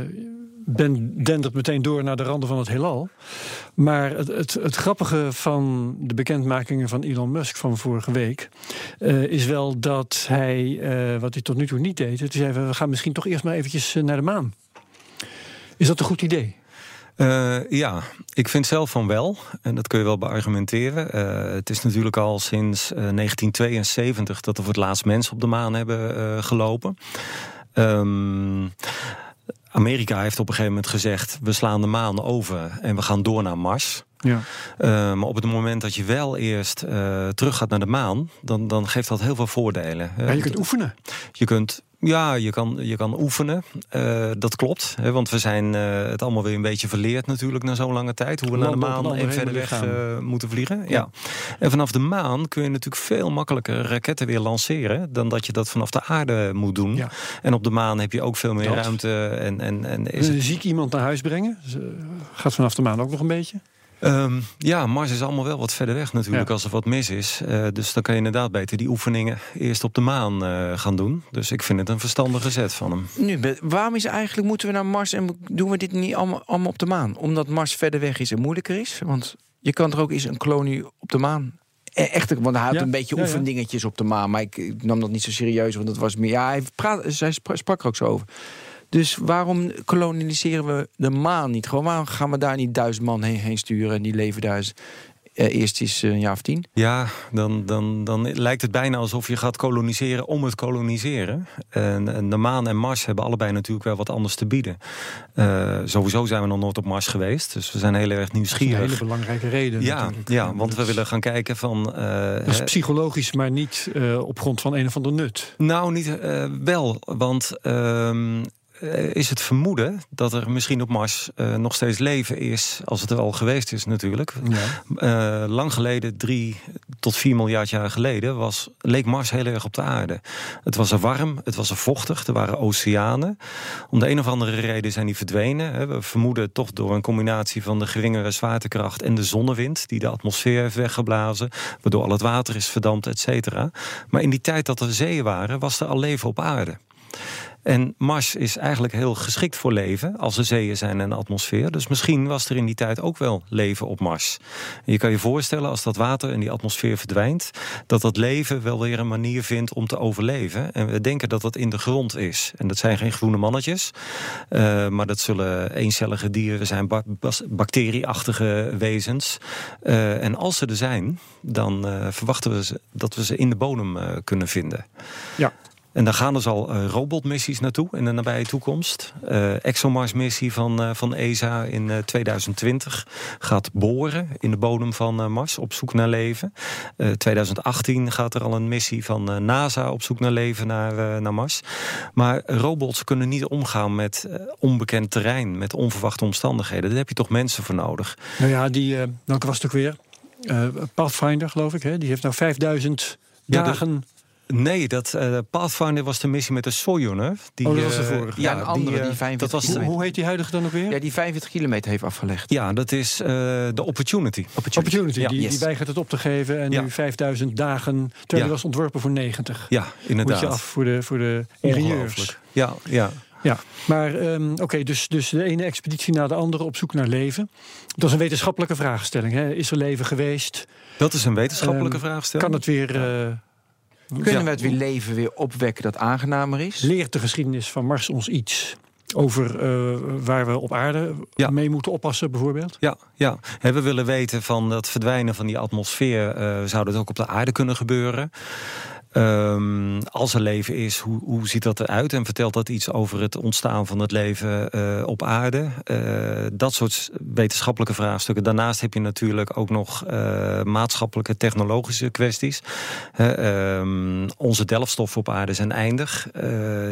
Ben dendert meteen door naar de randen van het heelal. Maar het, het, het grappige van de bekendmakingen van Elon Musk van vorige week... Is wel dat hij, wat hij tot nu toe niet deed... het zei, we gaan misschien toch eerst maar eventjes naar de maan. Is dat een goed idee? Uh, ja, ik vind zelf van wel. En dat kun je wel beargumenteren. Uh, het is natuurlijk al sinds uh, 1972 dat er voor het laatst mensen op de maan hebben gelopen. Um, Amerika heeft op een gegeven moment gezegd: we slaan de maan over en we gaan door naar Mars. Ja. Uh, maar op het moment dat je wel eerst uh, terug gaat naar de maan, dan, dan geeft dat heel veel voordelen. Ja, je kunt oefenen. Je kunt ja, je kan, je kan oefenen. Uh, dat klopt. Hè, want we zijn uh, het allemaal weer een beetje verleerd natuurlijk na zo'n lange tijd. Hoe we naar de maan en verder weg uh, moeten vliegen. Ja. ja. En vanaf de maan kun je natuurlijk veel makkelijker raketten weer lanceren. Dan dat je dat vanaf de aarde moet doen. Ja. En op de maan heb je ook veel meer dat. ruimte. En, en, en is het... Ziek iemand naar huis brengen? Gaat vanaf de maan ook nog een beetje? Um, ja, Mars is allemaal wel wat verder weg natuurlijk als er wat mis is. Uh, dus dan kan je inderdaad beter die oefeningen eerst op de maan uh, gaan doen. Dus ik vind het een verstandige zet van hem. Nu, waarom is eigenlijk moeten we naar Mars en doen we dit niet allemaal, allemaal op de maan? Omdat Mars verder weg is en moeilijker is? Want je kan er ook eens een kolonie op de maan e, Echt, want hij had een beetje ja, oefendingetjes op de maan. Maar ik, ik, nam dat niet zo serieus, want het was meer. Ja, hij, praat, hij sprak er ook zo over. Dus waarom koloniseren we de maan niet? Gewoon, waarom gaan we daar niet duizend man heen, heen sturen en die leven daar eh, eerst is een jaar of tien? Ja, dan, dan, dan lijkt het bijna alsof je gaat koloniseren om het koloniseren. En, en de maan en Mars hebben allebei natuurlijk wel wat anders te bieden. Uh, sowieso zijn we nog nooit op Mars geweest, dus we zijn heel erg nieuwsgierig. Dat is een hele belangrijke reden. Ja, ja want we willen gaan kijken van. Uh, dat is psychologisch, maar niet uh, op grond van een of ander nut. Nou, niet wel, want. Eh, is het vermoeden dat er misschien op Mars uh, nog steeds leven is, als het er al geweest is natuurlijk. Ja. Uh, lang geleden, drie tot vier miljard jaar geleden, was, leek Mars heel erg op de aarde. Het was er warm, het was er vochtig, er waren oceanen. Om de een of andere reden zijn die verdwenen. We vermoeden toch door een combinatie van de geringere zwaartekracht en de zonnewind, die de atmosfeer heeft weggeblazen, waardoor al het water is verdampt, et cetera. Maar in die tijd dat er zeeën waren, was er al leven op aarde. En Mars is eigenlijk heel geschikt voor leven als er zeeën zijn en atmosfeer. Dus misschien was er in die tijd ook wel leven op Mars. je kan je voorstellen als dat water in die atmosfeer verdwijnt, dat dat leven wel weer een manier vindt om te overleven. En we denken dat dat in de grond is. En dat zijn geen groene mannetjes, uh, maar dat zullen eencellige dieren zijn, bacterieachtige wezens. Uh, en als ze er zijn, dan uh, verwachten we dat we ze in de bodem kunnen vinden. Ja. En daar gaan dus al uh, robotmissies naartoe in de nabije toekomst. Uh, ExoMars-missie van, uh, van ESA in 2020 gaat boren in de bodem van Mars op zoek naar leven. 2018 gaat er al een missie van NASA op zoek naar leven naar, naar Mars. Maar robots kunnen niet omgaan met onbekend terrein, met onverwachte omstandigheden. Daar heb je toch mensen voor nodig. Nou ja, die, welke was het ook weer? Pathfinder, geloof ik. Hè? Die heeft nou 5000 dagen Nee, dat, uh, Pathfinder was de missie met de Sojourner. Die, oh, dat was de eh, vorige. Ja, een andere, die, 45 eh, dat was hoe, hoe, heet die huidige dan ook weer? Ja, die 45 kilometer heeft afgelegd. Ja, dat is de Opportunity. Opportunity, Opportunity die, die, weigert het op te geven. En nu 5000 dagen, terwijl die was ontworpen voor 90. Ja, inderdaad. Moet je af voor de, voor de ingenieurs. Ja, ja. Ja, maar um, oké, dus, dus de ene expeditie na de andere op zoek naar leven. Dat is een wetenschappelijke vraagstelling. Hè? Is er leven geweest? Dat is een wetenschappelijke um, vraagstelling. Kan het weer... Uh, kunnen we het weer leven weer opwekken dat aangenamer is? Leert de geschiedenis van Mars ons iets? over uh, waar we op aarde ja. mee moeten oppassen, bijvoorbeeld? Ja, ja. we willen weten van dat verdwijnen van die atmosfeer. Uh, zou dat ook op de aarde kunnen gebeuren? Um, als er leven is, hoe, hoe ziet dat eruit? En vertelt dat iets over het ontstaan van het leven uh, op aarde? Uh, dat soort wetenschappelijke vraagstukken. Daarnaast heb je natuurlijk ook nog uh, maatschappelijke, technologische kwesties. Um, onze delfstoffen op aarde zijn eindig.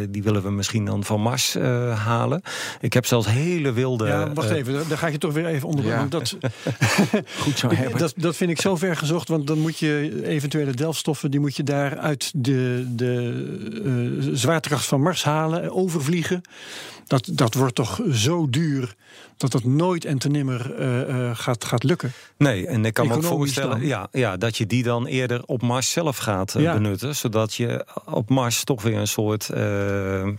die willen we misschien dan van Mars halen. Ik heb zelfs hele wilde... Ja, wacht even, daar ga je toch weer even onder. Ja. Dat, Goed zo, dat, dat vind ik zo ver gezocht, want dan moet je eventuele delfstoffen... die moet je daar uit de, de uh, zwaartekracht van Mars halen, overvliegen. Dat, dat wordt toch zo duur dat dat nooit en te nimmer uh, gaat, gaat lukken. Nee, en ik kan me ook voorstellen ja, ja, dat je die dan eerder op Mars zelf gaat ja. benutten. Zodat je op Mars toch weer een soort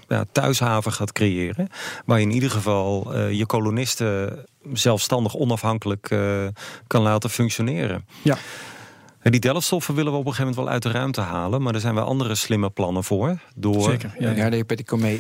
ja, thuishaven gaat creëren. Waar je in ieder geval je kolonisten zelfstandig onafhankelijk kan laten functioneren. Ja. Die delfstoffen willen we op een gegeven moment wel uit de ruimte halen. Maar er zijn wel andere slimme plannen voor. Door, Zeker, ja. ja, ja,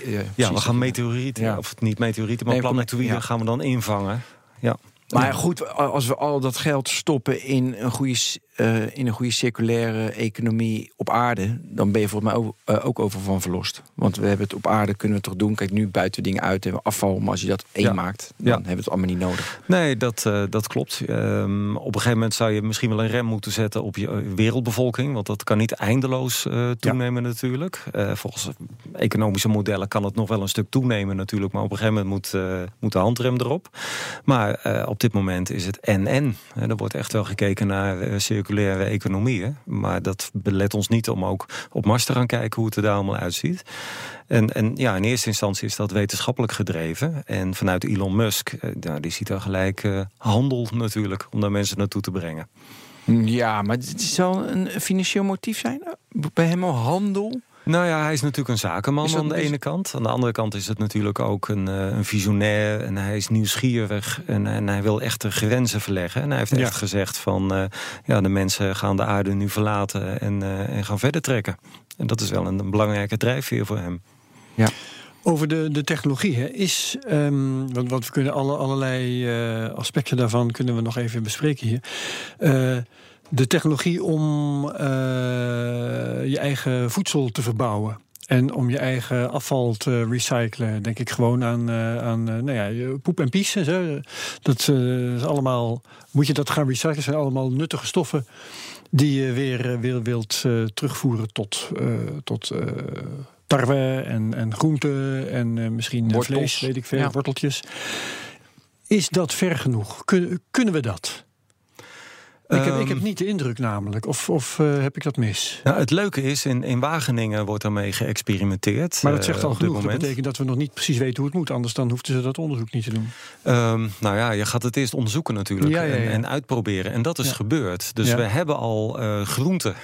ja, ja we gaan meteorieten, ja. of niet meteorieten, maar nee, planetoïden gaan we dan invangen. Ja. Maar goed, als we al dat geld stoppen in een goede, uh, in een goede circulaire economie op aarde, dan ben je volgens mij ook, uh, ook over van verlost. Want we hebben het op aarde kunnen we toch doen. Kijk, nu buiten dingen uit hebben afval, maar als je dat één maakt, dan hebben we het allemaal niet nodig. Nee, dat, uh, dat klopt. Um, op een gegeven moment zou je misschien wel een rem moeten zetten op je wereldbevolking, want dat kan niet eindeloos toenemen natuurlijk. volgens economische modellen kan het nog wel een stuk toenemen natuurlijk, maar op een gegeven moment moet, moet de handrem erop. Maar op dit moment is het en-en. Er wordt echt wel gekeken naar uh, circulaire economieën. Maar dat belet ons niet om ook op Mars te gaan kijken hoe het er daar allemaal uitziet. En, en ja, in eerste instantie is dat wetenschappelijk gedreven. En vanuit Elon Musk, nou, die ziet daar gelijk uh, handel natuurlijk om daar mensen naartoe te brengen. Ja, maar het zal een financieel motief zijn? Bij hem al handel? Nou ja, hij is natuurlijk een zakenman aan de ene kant. Aan de andere kant is het natuurlijk ook een, uh, een visionair. En hij is nieuwsgierig. En, en hij wil echt de grenzen verleggen. En hij heeft echt gezegd van... Uh, ja, de mensen gaan de aarde nu verlaten en, uh, en gaan verder trekken. En dat is wel een, een belangrijke drijfveer voor hem. Ja. Over de, de technologie hè, is, um, want, want we kunnen alle, allerlei aspecten daarvan kunnen we nog even bespreken hier de technologie om uh, je eigen voedsel te verbouwen. En om je eigen afval te recyclen, denk ik gewoon aan, uh, aan uh, nou ja, poep en pies. En zo. Dat is allemaal, moet je dat gaan recyclen, zijn allemaal nuttige stoffen die je weer, weer wilt terugvoeren tot, tot tarwe en, en groenten en misschien vlees, weet ik veel, worteltjes. Is dat ver genoeg? Kun, kunnen we dat? Ik heb, ik heb ehm, niet de indruk namelijk. Of, of uh, heb ik dat mis? Nou, het leuke is, in, in Wageningen wordt daarmee geëxperimenteerd. Maar dat zegt al genoeg. Dat betekent dat we nog niet precies weten hoe het moet. Anders dan hoefden ze dat onderzoek niet te doen. Um, nou ja, je gaat het eerst onderzoeken natuurlijk. Ja, ja, en, en, uitproberen. En dat is gebeurd. Dus we hebben al uh, groenten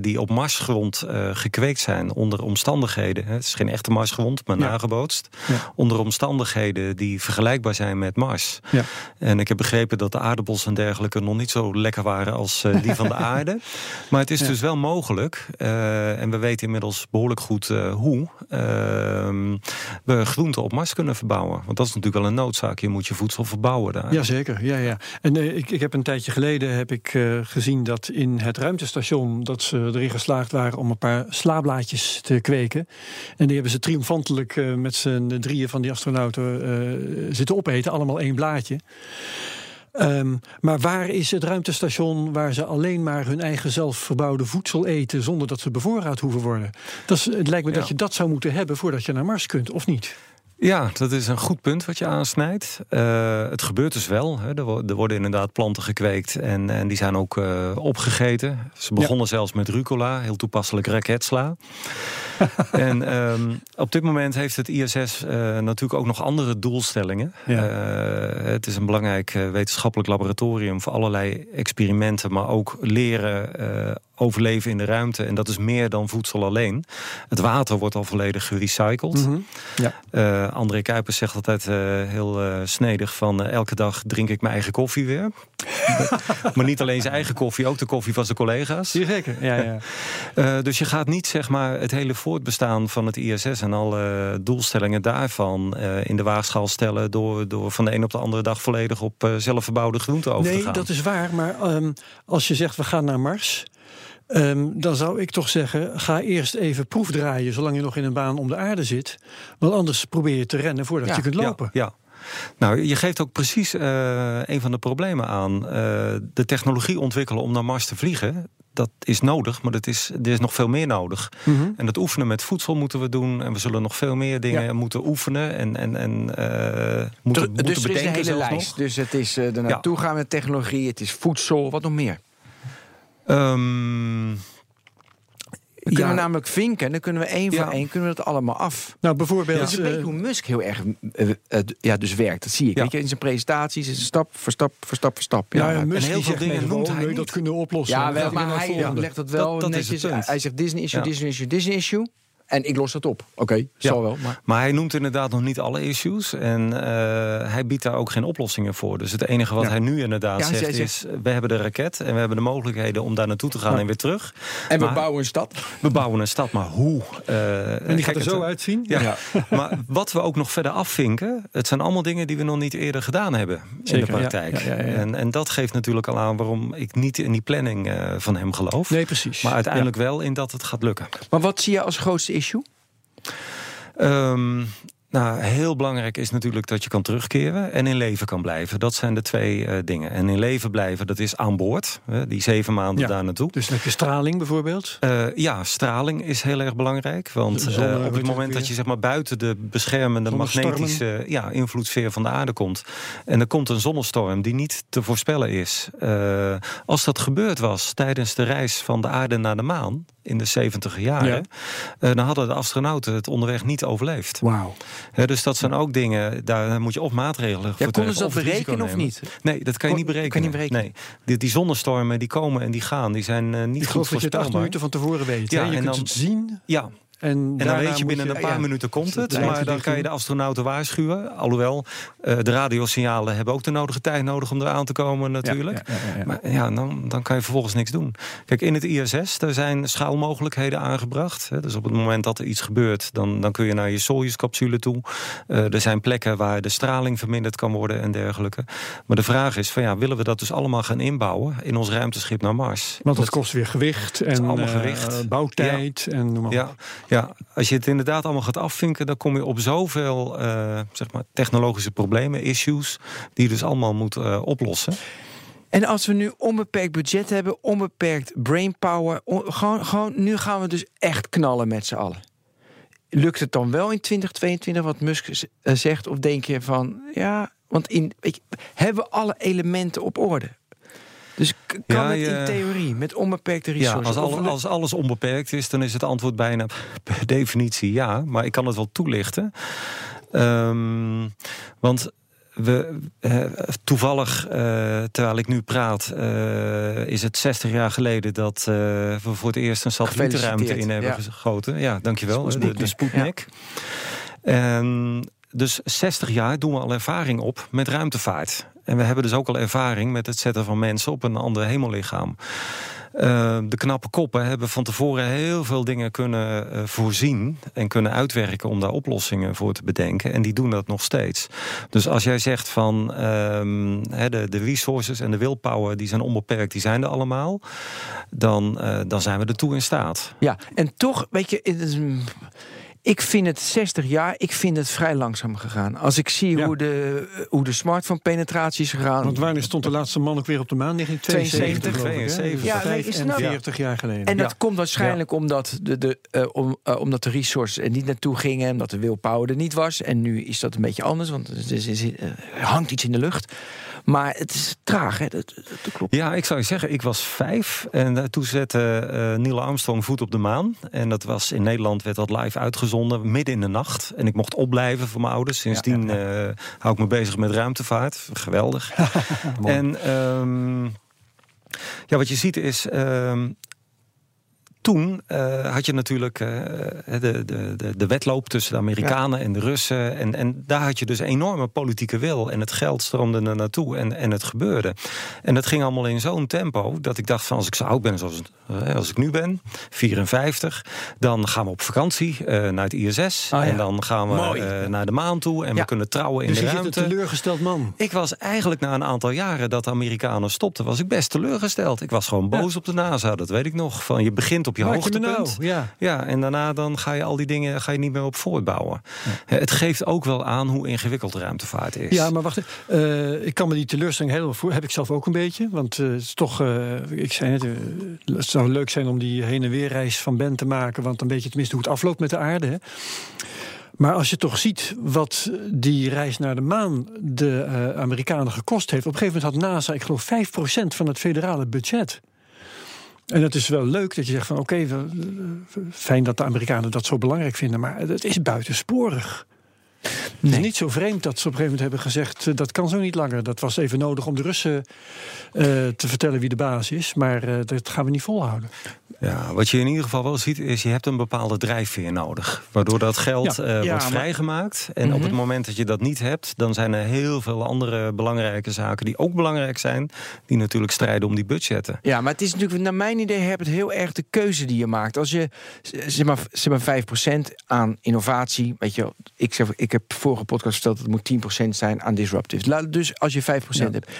die op marsgrond gekweekt zijn. Onder omstandigheden. Hè, het is geen echte marsgrond, maar nagebootst. Onder omstandigheden die vergelijkbaar zijn met Mars. En ik heb begrepen dat de aardappels en dergelijke nog niet zo lekker waren als uh, die van de aarde. Maar het is dus wel mogelijk, uh, en we weten inmiddels behoorlijk goed uh, hoe, ehm, we groenten op Mars kunnen verbouwen. Want dat is natuurlijk wel een noodzaak. Je moet je voedsel verbouwen daar. Jazeker, ja, ja. En ik, ik heb een tijdje geleden heb ik, gezien dat in het ruimtestation dat ze erin geslaagd waren om een paar slaablaadjes te kweken. En die hebben ze triomfantelijk met z'n drieën van die astronauten zitten opeten, allemaal één blaadje. Ehm, maar waar is het ruimtestation waar ze alleen maar hun eigen zelfverbouwde voedsel eten zonder dat ze bevoorraad hoeven worden? Dat is, het lijkt me dat je dat zou moeten hebben voordat je naar Mars kunt, of niet? Ja, dat is een goed punt wat je aansnijdt. Uh, het gebeurt dus wel. Hè. Er, worden inderdaad planten gekweekt en, en die zijn ook uh, opgegeten. Ze begonnen zelfs met rucola, heel toepasselijk raketsla. en um, op dit moment heeft het ISS uh, eh, natuurlijk ook nog andere doelstellingen. Ja. het is een belangrijk wetenschappelijk laboratorium voor allerlei experimenten, maar ook leren overleven in de ruimte. En dat is meer dan voedsel alleen. Het water wordt al volledig gerecycled. Mm ja. uh, André Kuipers zegt altijd uh, heel uh, snedig van... elke dag drink ik mijn eigen koffie weer. maar niet alleen zijn eigen koffie, ook de koffie van zijn collega's. Zeker, ja, ja. dus je gaat niet zeg maar, het hele voortbestaan van het ISS... en alle doelstellingen daarvan in de waagschaal stellen... Door, door van de een op de andere dag volledig op zelfverbouwde groenten over te gaan. Nee, dat is waar. Maar um, als je zegt we gaan naar Mars... Um, dan zou ik toch zeggen, ga eerst even proefdraaien... zolang je nog in een baan om de aarde zit. Want anders probeer je te rennen voordat je kunt lopen. Ja, ja. Nou, je geeft ook precies uh, een van de problemen aan. Uh, de technologie ontwikkelen om naar Mars te vliegen... dat is nodig, maar dat is, er is nog veel meer nodig. Mm -hmm. En dat oefenen met voedsel moeten we doen. En we zullen nog veel meer dingen ja. moeten oefenen. En, en, en uh, moeten, dus moeten bedenken er is een hele lijst. Nog. Dus het is er naartoe ja. gaan met technologie, het is voedsel, wat nog meer? Um, kunnen ja. we namelijk vinken, dan kunnen we één voor ja. één kunnen we dat allemaal af. Nou, bijvoorbeeld. Weet hoe Musk heel erg uh, uh, ja, dus werkt. Dat zie ik. Ja. Weet je, in zijn presentaties is stap voor stap voor stap voor stap. Ja, ja Musk en heel veel dingen noemt hij dat kunnen oplossen. Ja, wel, maar hij legt dat wel dat, dat netjes. Hij zegt Disney issue, Disney issue, Disney issue. En ik los dat op. Oké, okay, ja. zal wel. Maar... maar hij noemt inderdaad nog niet alle issues. En uh, hij biedt daar ook geen oplossingen voor. Dus het enige wat ja. hij nu inderdaad ja, zegt, zegt is... we hebben de raket en we hebben de mogelijkheden om daar naartoe te gaan en weer terug. En maar, we bouwen een stad. We bouwen een stad, maar hoe? Uh, en die gaat er zo uitzien? Ja. maar wat we ook nog verder afvinken... het zijn allemaal dingen die we nog niet eerder gedaan hebben Zeker, in de praktijk. En, en dat geeft natuurlijk al aan waarom ik niet in die planning uh, van hem geloof. Nee, precies. Maar uiteindelijk wel in dat het gaat lukken. Maar wat zie je als grootste issue? Um, nou, heel belangrijk is natuurlijk dat je kan terugkeren en in leven kan blijven. Dat zijn de twee uh, dingen. En in leven blijven, dat is aan boord. Uh, die zeven maanden ja, daar naartoe. Dus heb je straling bijvoorbeeld? Uh, ja, straling is heel erg belangrijk. Want op het moment dat je zeg maar, buiten de beschermende magnetische ja, invloedssfeer van de aarde komt. En er komt een zonnestorm die niet te voorspellen is. als dat gebeurd was tijdens de reis van de aarde naar de maan in de 70 jaren, ja. dan hadden de astronauten het onderweg niet overleefd. Wauw. Ja, dus dat zijn ook dingen, daar moet je of maatregelen ja, voor Konden ze dat berekenen of niet? Nee, dat kan je niet berekenen. Kan je niet berekenen. Nee. Die, die, zonnestormen die komen en die gaan, die zijn uh, niet ik goed voorspelbaar. dat je het acht minuten van tevoren weet. Ja, je en kunt dan, het zien. Ja, en, en, dan weet je binnen je, een paar ja, minuten komt het. Maar dan kan je de astronauten waarschuwen. Alhoewel, uh, de radiosignalen hebben ook de nodige tijd nodig om eraan te komen natuurlijk. Ja, ja, maar ja, dan, dan kan je vervolgens niks doen. Kijk, in het ISS er zijn schaalmogelijkheden aangebracht. Hè, dus op het moment dat er iets gebeurt, dan, dan kun je naar je Soyuz-capsule toe. Uh, er zijn plekken waar de straling verminderd kan worden en dergelijke. Maar de vraag is, van, ja, willen we dat dus allemaal gaan inbouwen in ons ruimteschip naar Mars? Want dat, dat kost weer gewicht en uh, gewicht. bouwtijd en noem maar ja. Ja, als je het inderdaad allemaal gaat afvinken, dan kom je op zoveel uh, zeg maar technologische problemen, issues, die je dus allemaal moet uh, oplossen. En als we nu onbeperkt budget hebben, onbeperkt brainpower, on, gewoon, gewoon, nu gaan we dus echt knallen met z'n allen. Lukt het dan wel in 2022 wat Musk zegt? Of denk je van, ja, want in, hebben we alle elementen op orde? Dus kan ja, het in theorie met onbeperkte resources? Ja, als, als, alles onbeperkt is, dan is het antwoord bijna per definitie ja. Maar ik kan het wel toelichten. Um, want we, eh, toevallig, uh, terwijl ik nu praat, uh, is het 60 jaar geleden dat we voor het eerst een satellietenruimte in hebben ja. gegoten. Ja, dankjewel. De, de Sputnik. Ja. En dus 60 jaar doen we al ervaring op met ruimtevaart. En we hebben dus ook al ervaring met het zetten van mensen op een ander hemellichaam. Uh, de knappe koppen hebben van tevoren heel veel dingen kunnen uh, voorzien en kunnen uitwerken om daar oplossingen voor te bedenken. En die doen dat nog steeds. Dus als jij zegt van uh, de, de resources en de willpower die zijn onbeperkt, die zijn er allemaal, dan, uh, dan zijn we ertoe in staat. Ja, en toch, weet je, is ik vind het 60 jaar, ik vind het vrij langzaam gegaan. Als ik zie hoe, de, hoe de smartphone-penetratie is gegaan. Want wanneer stond de laatste man ook weer op de maan? 1972, 72, ja, nee, is 40 jaar geleden. En dat komt waarschijnlijk omdat, de, de, uh, om, uh, omdat de resources er niet naartoe gingen, omdat de willpower er niet was. En nu is dat een beetje anders, want er, er hangt iets in de lucht. Maar het is traag, hè? Dat, dat, klopt. Ja, ik zou je zeggen, ik was vijf. En uh, toen zette uh, Neil Armstrong voet op de maan. En dat was in Nederland werd dat live uitgezonden, midden in de nacht. En ik mocht opblijven voor mijn ouders. Sindsdien ja, ja, ja. Uh, hou ik me bezig met ruimtevaart. Geweldig. en um, ja, wat je ziet is... Um, toen uh, had je natuurlijk uh, de, de, de, de wedloop tussen de Amerikanen ja. en de Russen. En, en daar had je dus enorme politieke wil. En het geld stroomde er naartoe en, en het gebeurde. En dat ging allemaal in zo'n tempo dat ik dacht van als ik zo oud ben zoals uh, als ik nu ben, 54, dan gaan we op vakantie naar het ISS. Oh, ja. En dan gaan we naar de maan toe en ja. we kunnen trouwen in dus de ruimte. Dus een teleurgesteld man? Ik was eigenlijk na een aantal jaren dat de Amerikanen stopten, was ik best teleurgesteld. Ik was gewoon boos op de NASA, dat weet ik nog. Van je begint op je Maak hoogtepunt. Je nou? ja. ja, en daarna dan ga je al die dingen ga je niet meer op voortbouwen. Ja. Het geeft ook wel aan hoe ingewikkeld ruimtevaart is. Ja, maar wacht. Uh, ik kan me die teleurstelling helemaal voor. Heb ik zelf ook een beetje. Want uh, het is toch, uh, ik zei net, het zou leuk zijn om die heen en weer reis van Ben te maken. Want dan weet je tenminste hoe het afloopt met de aarde. Hè? Maar als je toch ziet wat die reis naar de maan de uh, Amerikanen gekost heeft. Op een gegeven moment had NASA, ik geloof, 5% van het federale budget. En het is wel leuk dat je zegt van oké, okay, fijn dat de Amerikanen dat zo belangrijk vinden, maar het is buitensporig. Nee. Het is niet zo vreemd dat ze op een gegeven moment hebben gezegd... dat kan zo niet langer. Dat was even nodig om de Russen uh, te vertellen wie de baas is. Maar uh, dat gaan we niet volhouden. Ja, wat je in ieder geval wel ziet, is je hebt een bepaalde drijfveer nodig. Waardoor dat geld ja, uh, ja, wordt vrijgemaakt. En mm -hmm. op het moment dat je dat niet hebt... dan zijn er heel veel andere belangrijke zaken die ook belangrijk zijn... die natuurlijk strijden om die budgetten. Ja, maar het is natuurlijk, naar mijn idee... heb het heel erg de keuze die je maakt. Als je, zeg maar, zeg maar 5% aan innovatie... weet je, ik, zeg, ik heb vorige podcast verteld... dat het moet 10% zijn aan disruptives. Dus als je 5% ja. hebt...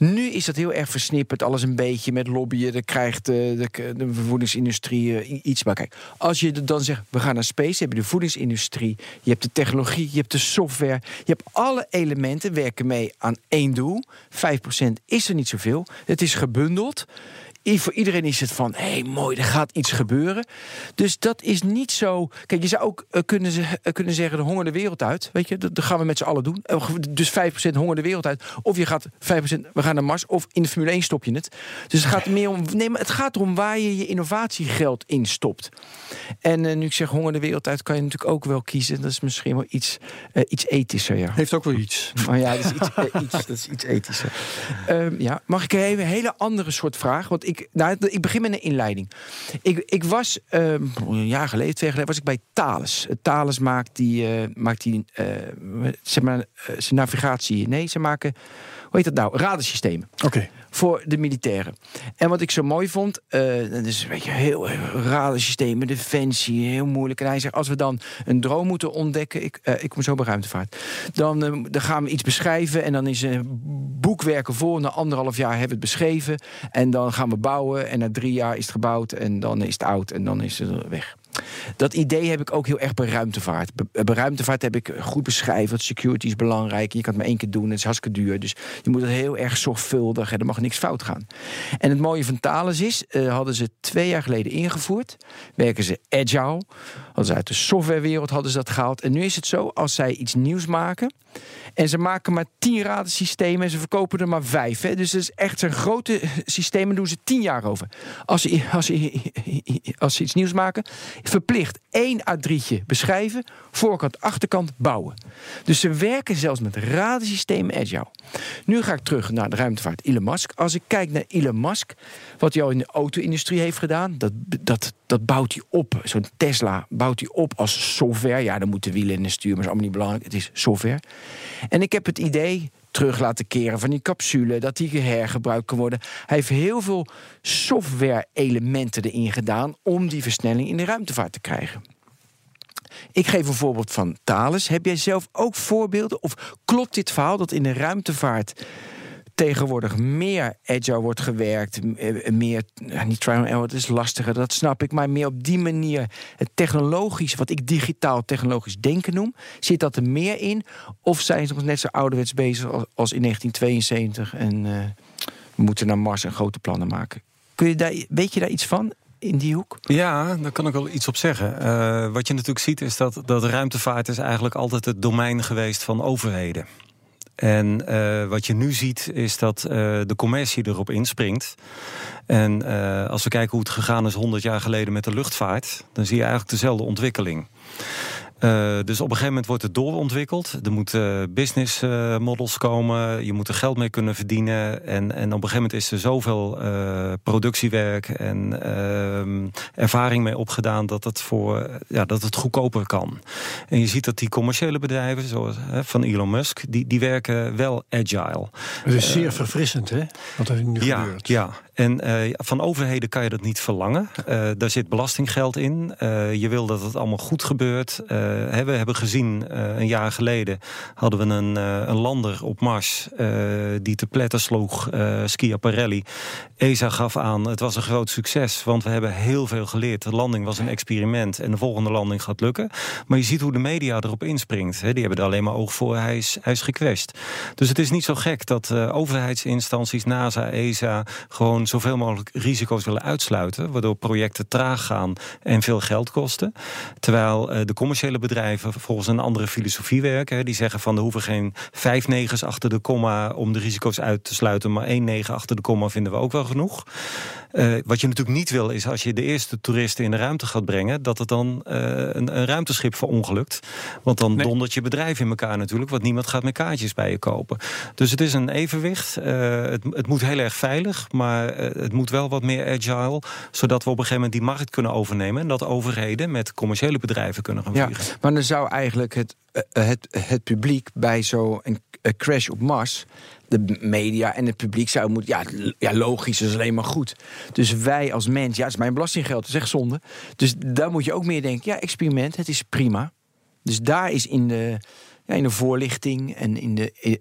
Nu is dat heel erg versnipperd, alles een beetje met lobbyen. Dan krijgt de, de, de voedingsindustrie iets. Maar kijk, als je dan zegt, we gaan naar space, heb je de voedingsindustrie, je hebt de technologie, je hebt de software, je hebt alle elementen werken mee aan één doel. 5% is er niet zoveel. Het is gebundeld voor iedereen is het van, hé, hey, mooi, er gaat iets gebeuren. Dus dat is niet zo... Kijk, je zou ook uh, kunnen, uh, kunnen zeggen, de honger de wereld uit. Weet je, dat, dat gaan we met z'n allen doen. Uh, dus 5% honger de wereld uit. Of je gaat 5%, we gaan naar Mars. Of in de Formule 1 stop je het. Dus het gaat meer om... Nee, maar het gaat erom waar je je innovatiegeld in stopt. En nu ik zeg honger de wereld uit, kan je natuurlijk ook wel kiezen. Dat is misschien wel iets, iets ethischer, ja. Heeft ook wel iets. Maar ja, dat is iets, iets, dat is iets ethischer. Um, ja, mag ik even een hele andere soort vraag? Want ik, nou, ik begin met een inleiding. Ik, ik was um, een jaar geleden, twee jaar geleden, was ik bij Thales. Thales maakt die, uh, maakt die uh, zeg maar, zijn navigatie. Nee, ze maken, heet dat nou? Radarsystemen. Oké. Okay. Voor de militairen. En wat ik zo mooi vond, dat is weet je, heel, heel radarsystemen, defensie, heel moeilijk. En hij zegt, als we dan een droom moeten ontdekken, ik, ik kom zo bij ruimtevaart, dan, dan gaan we iets beschrijven en dan is een boekwerken voor. Na anderhalf jaar hebben we het beschreven en dan gaan we bouwen en na drie jaar is het gebouwd en dan is het oud en dan is het weg. Dat idee heb ik ook heel erg bij ruimtevaart. Bij ruimtevaart heb ik goed beschrijven, dat security is belangrijk. Je kan het maar één keer doen, het is hartstikke duur. Dus je moet het heel erg zorgvuldig, en er mag niks fout gaan. En het mooie van Thales is, uh, hadden ze twee jaar geleden ingevoerd. Werken ze agile. Hadden ze uit de softwarewereld hadden ze dat gehaald. En nu is het zo, als zij iets nieuws maken... En ze maken maar tien radensystemen en ze verkopen er maar vijf. Hè. Dus het is echt zijn grote systemen doen ze tien jaar over. Als ze, als ze, als ze iets nieuws maken, verplicht één A3'tje beschrijven, voorkant, achterkant bouwen. Dus ze werken zelfs met radensystemen agile. Nu ga ik terug naar de ruimtevaart Elon Musk. Als ik kijk naar Elon Musk, wat hij al in de auto-industrie heeft gedaan, dat, dat, dat bouwt hij op. Zo'n Tesla bouwt hij op als software. Ja, dan moeten wielen en stuur, maar is allemaal niet belangrijk. Het is software. En ik heb het idee terug laten keren van die capsule, dat die hergebruikt kan worden. Hij heeft heel veel software-elementen erin gedaan om die versnelling in de ruimtevaart te krijgen. Ik geef een voorbeeld van Thales. Heb jij zelf ook voorbeelden? Of klopt dit verhaal dat in de ruimtevaart tegenwoordig meer agile wordt gewerkt. Eh, meer, niet trial het is lastiger, dat snap ik. Maar meer op die manier het technologisch, wat ik digitaal technologisch denken noem. Zit dat er meer in? Of zijn ze nog net zo ouderwets bezig als in 1972 en we moeten naar Mars en grote plannen maken? Kun je daar, weet je daar iets van? in die hoek? Ja, daar kan ik wel iets op zeggen. Wat je natuurlijk ziet is dat, dat ruimtevaart is eigenlijk altijd het domein geweest van overheden. En uh, wat je nu ziet is dat uh, de commercie erop inspringt. En uh, als we kijken hoe het gegaan is 100 jaar geleden met de luchtvaart, dan zie je eigenlijk dezelfde ontwikkeling. Uh, dus op een gegeven moment wordt het doorontwikkeld. Er moeten business uh, models komen. Je moet er geld mee kunnen verdienen. En, en op een gegeven moment is er zoveel productiewerk en ehm, ervaring mee opgedaan dat het, voor, ja, dat het goedkoper kan. En je ziet dat die commerciële bedrijven, zoals van Elon Musk, die, die werken wel agile. Het is zeer verfrissend, hè? Wat er nu ja, gebeurt. Ja, en uh, van overheden kan je dat niet verlangen. Uh, daar zit belastinggeld in. Uh, je wil dat het allemaal goed gebeurt. Hè, we hebben gezien, een jaar geleden hadden we een, een lander op Mars die te pletten sloeg, Schiaparelli. ESA gaf aan, het was een groot succes, want we hebben heel veel geleerd. De landing was een experiment en de volgende landing gaat lukken. Maar je ziet hoe de media erop inspringt. Hè. Die hebben er alleen maar oog voor, hij is, hij is. Dus het is niet zo gek dat overheidsinstanties, NASA, ESA, gewoon zoveel mogelijk risico's willen uitsluiten, waardoor projecten traag gaan en veel geld kosten. Terwijl uh, de commerciële bedrijven volgens een andere filosofie werken. Die zeggen van er hoeven geen vijf negens achter de komma om de risico's uit te sluiten, maar één negen achter de komma vinden we ook wel genoeg. Uh, wat je natuurlijk niet wil is als je de eerste toeristen in de ruimte gaat brengen, dat het dan uh, een, een, ruimteschip verongelukt. Want dan nee. dondert je bedrijf in elkaar natuurlijk, want niemand gaat meer kaartjes bij je kopen. Dus het is een evenwicht. Het, het, moet heel erg veilig, maar het moet wel wat meer agile, zodat we op een gegeven moment die markt kunnen overnemen en dat overheden met commerciële bedrijven kunnen gaan vliegen. Ja, maar dan zou eigenlijk het, het, het publiek bij zo'n crash op Mars de media en het publiek zou moeten. Ja, ja, logisch, is alleen maar goed. Dus wij als mens, ja, het is mijn belastinggeld, dat is echt zonde. Dus daar moet je ook meer denken. Ja, experiment, het is prima. Dus daar is in de, ja, in de voorlichting en in, de,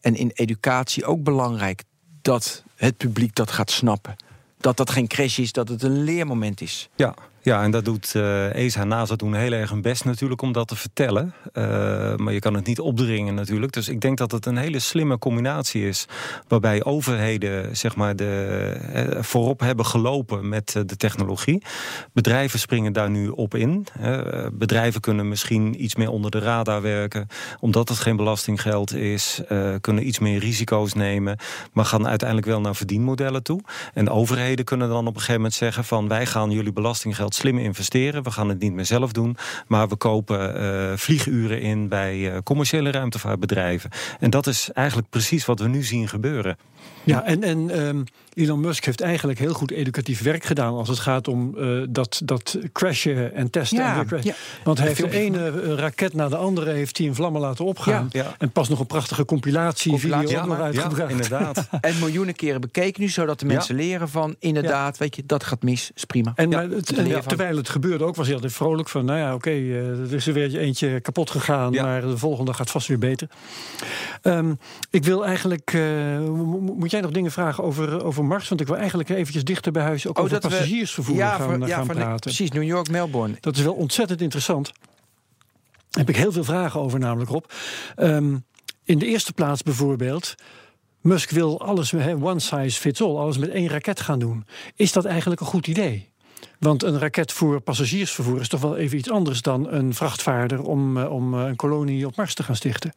en in educatie ook belangrijk dat het publiek dat gaat snappen. Dat dat geen crash is, dat het een leermoment is. Ja, ja, en dat doet uh, ESA NASA doen heel erg hun best natuurlijk om dat te vertellen. Uh, maar je kan het niet opdringen natuurlijk. Dus ik denk dat het een hele slimme combinatie is. Waarbij overheden zeg maar de, uh, voorop hebben gelopen met de technologie. Bedrijven springen daar nu op in. bedrijven kunnen misschien iets meer onder de radar werken. Omdat het geen belastinggeld is. kunnen iets meer risico's nemen. Maar gaan uiteindelijk wel naar verdienmodellen toe. En overheden kunnen dan op een gegeven moment zeggen van wij gaan jullie belastinggeld slim investeren. We gaan het niet meer zelf doen. Maar we kopen uh, vlieguren in bij uh, commerciële ruimtevaartbedrijven. En dat is eigenlijk precies wat we nu zien gebeuren. Ja, en, en um, Elon Musk heeft eigenlijk heel goed educatief werk gedaan als het gaat om uh, dat, dat crashen en testen. Ja, en weer crashen. ja. Want hij heeft de ene raket na de andere heeft hij in vlammen laten opgaan. Ja, ja. En pas nog een prachtige compilatie, Compilatie, video uitgebracht. inderdaad. En miljoenen keren bekeken nu, zodat de mensen leren van inderdaad, weet je, dat gaat mis, is prima. En, Ja, maar het, te en leren van. terwijl het gebeurde ook, was hij altijd vrolijk van... nou ja, oké, eh, er is er weer eentje kapot gegaan... Ja. maar de volgende gaat vast weer beter. Ehm, ik wil eigenlijk... eh, moet jij nog dingen vragen over, over Mars. Want ik wil eigenlijk eventjes dichter bij huis ook oh, over passagiersvervoer ja, gaan, ja, gaan praten. precies, New York, Melbourne. Dat is wel ontzettend interessant. Daar heb ik heel veel vragen over namelijk, op. Ehm, in de eerste plaats bijvoorbeeld... Musk wil alles, one size fits all, alles met één raket gaan doen. Is dat eigenlijk een goed idee? Want een raket voor passagiersvervoer is toch wel even iets anders dan een vrachtvaarder om, eh, om eh, een kolonie op Mars te gaan stichten.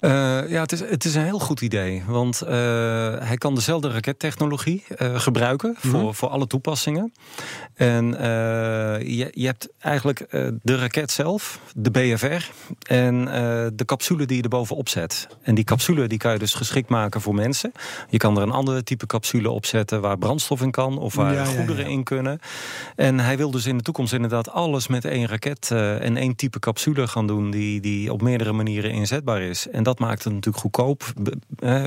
Uh, ja, het is, het is een heel goed idee. Want uh, hij kan dezelfde rakettechnologie uh, gebruiken voor, mm voor alle toepassingen. En je, je hebt eigenlijk de raket zelf, de BFR en de capsule die je erbovenop zet. En die capsule die kan je dus geschikt maken voor mensen. Je kan er een andere type capsule op zetten waar brandstof in kan of waar goederen in kunnen. En hij wil dus in de toekomst inderdaad alles met één raket en één type capsule gaan doen die, die op meerdere manieren inzetbaar is. En dat dat maakt het natuurlijk goedkoop,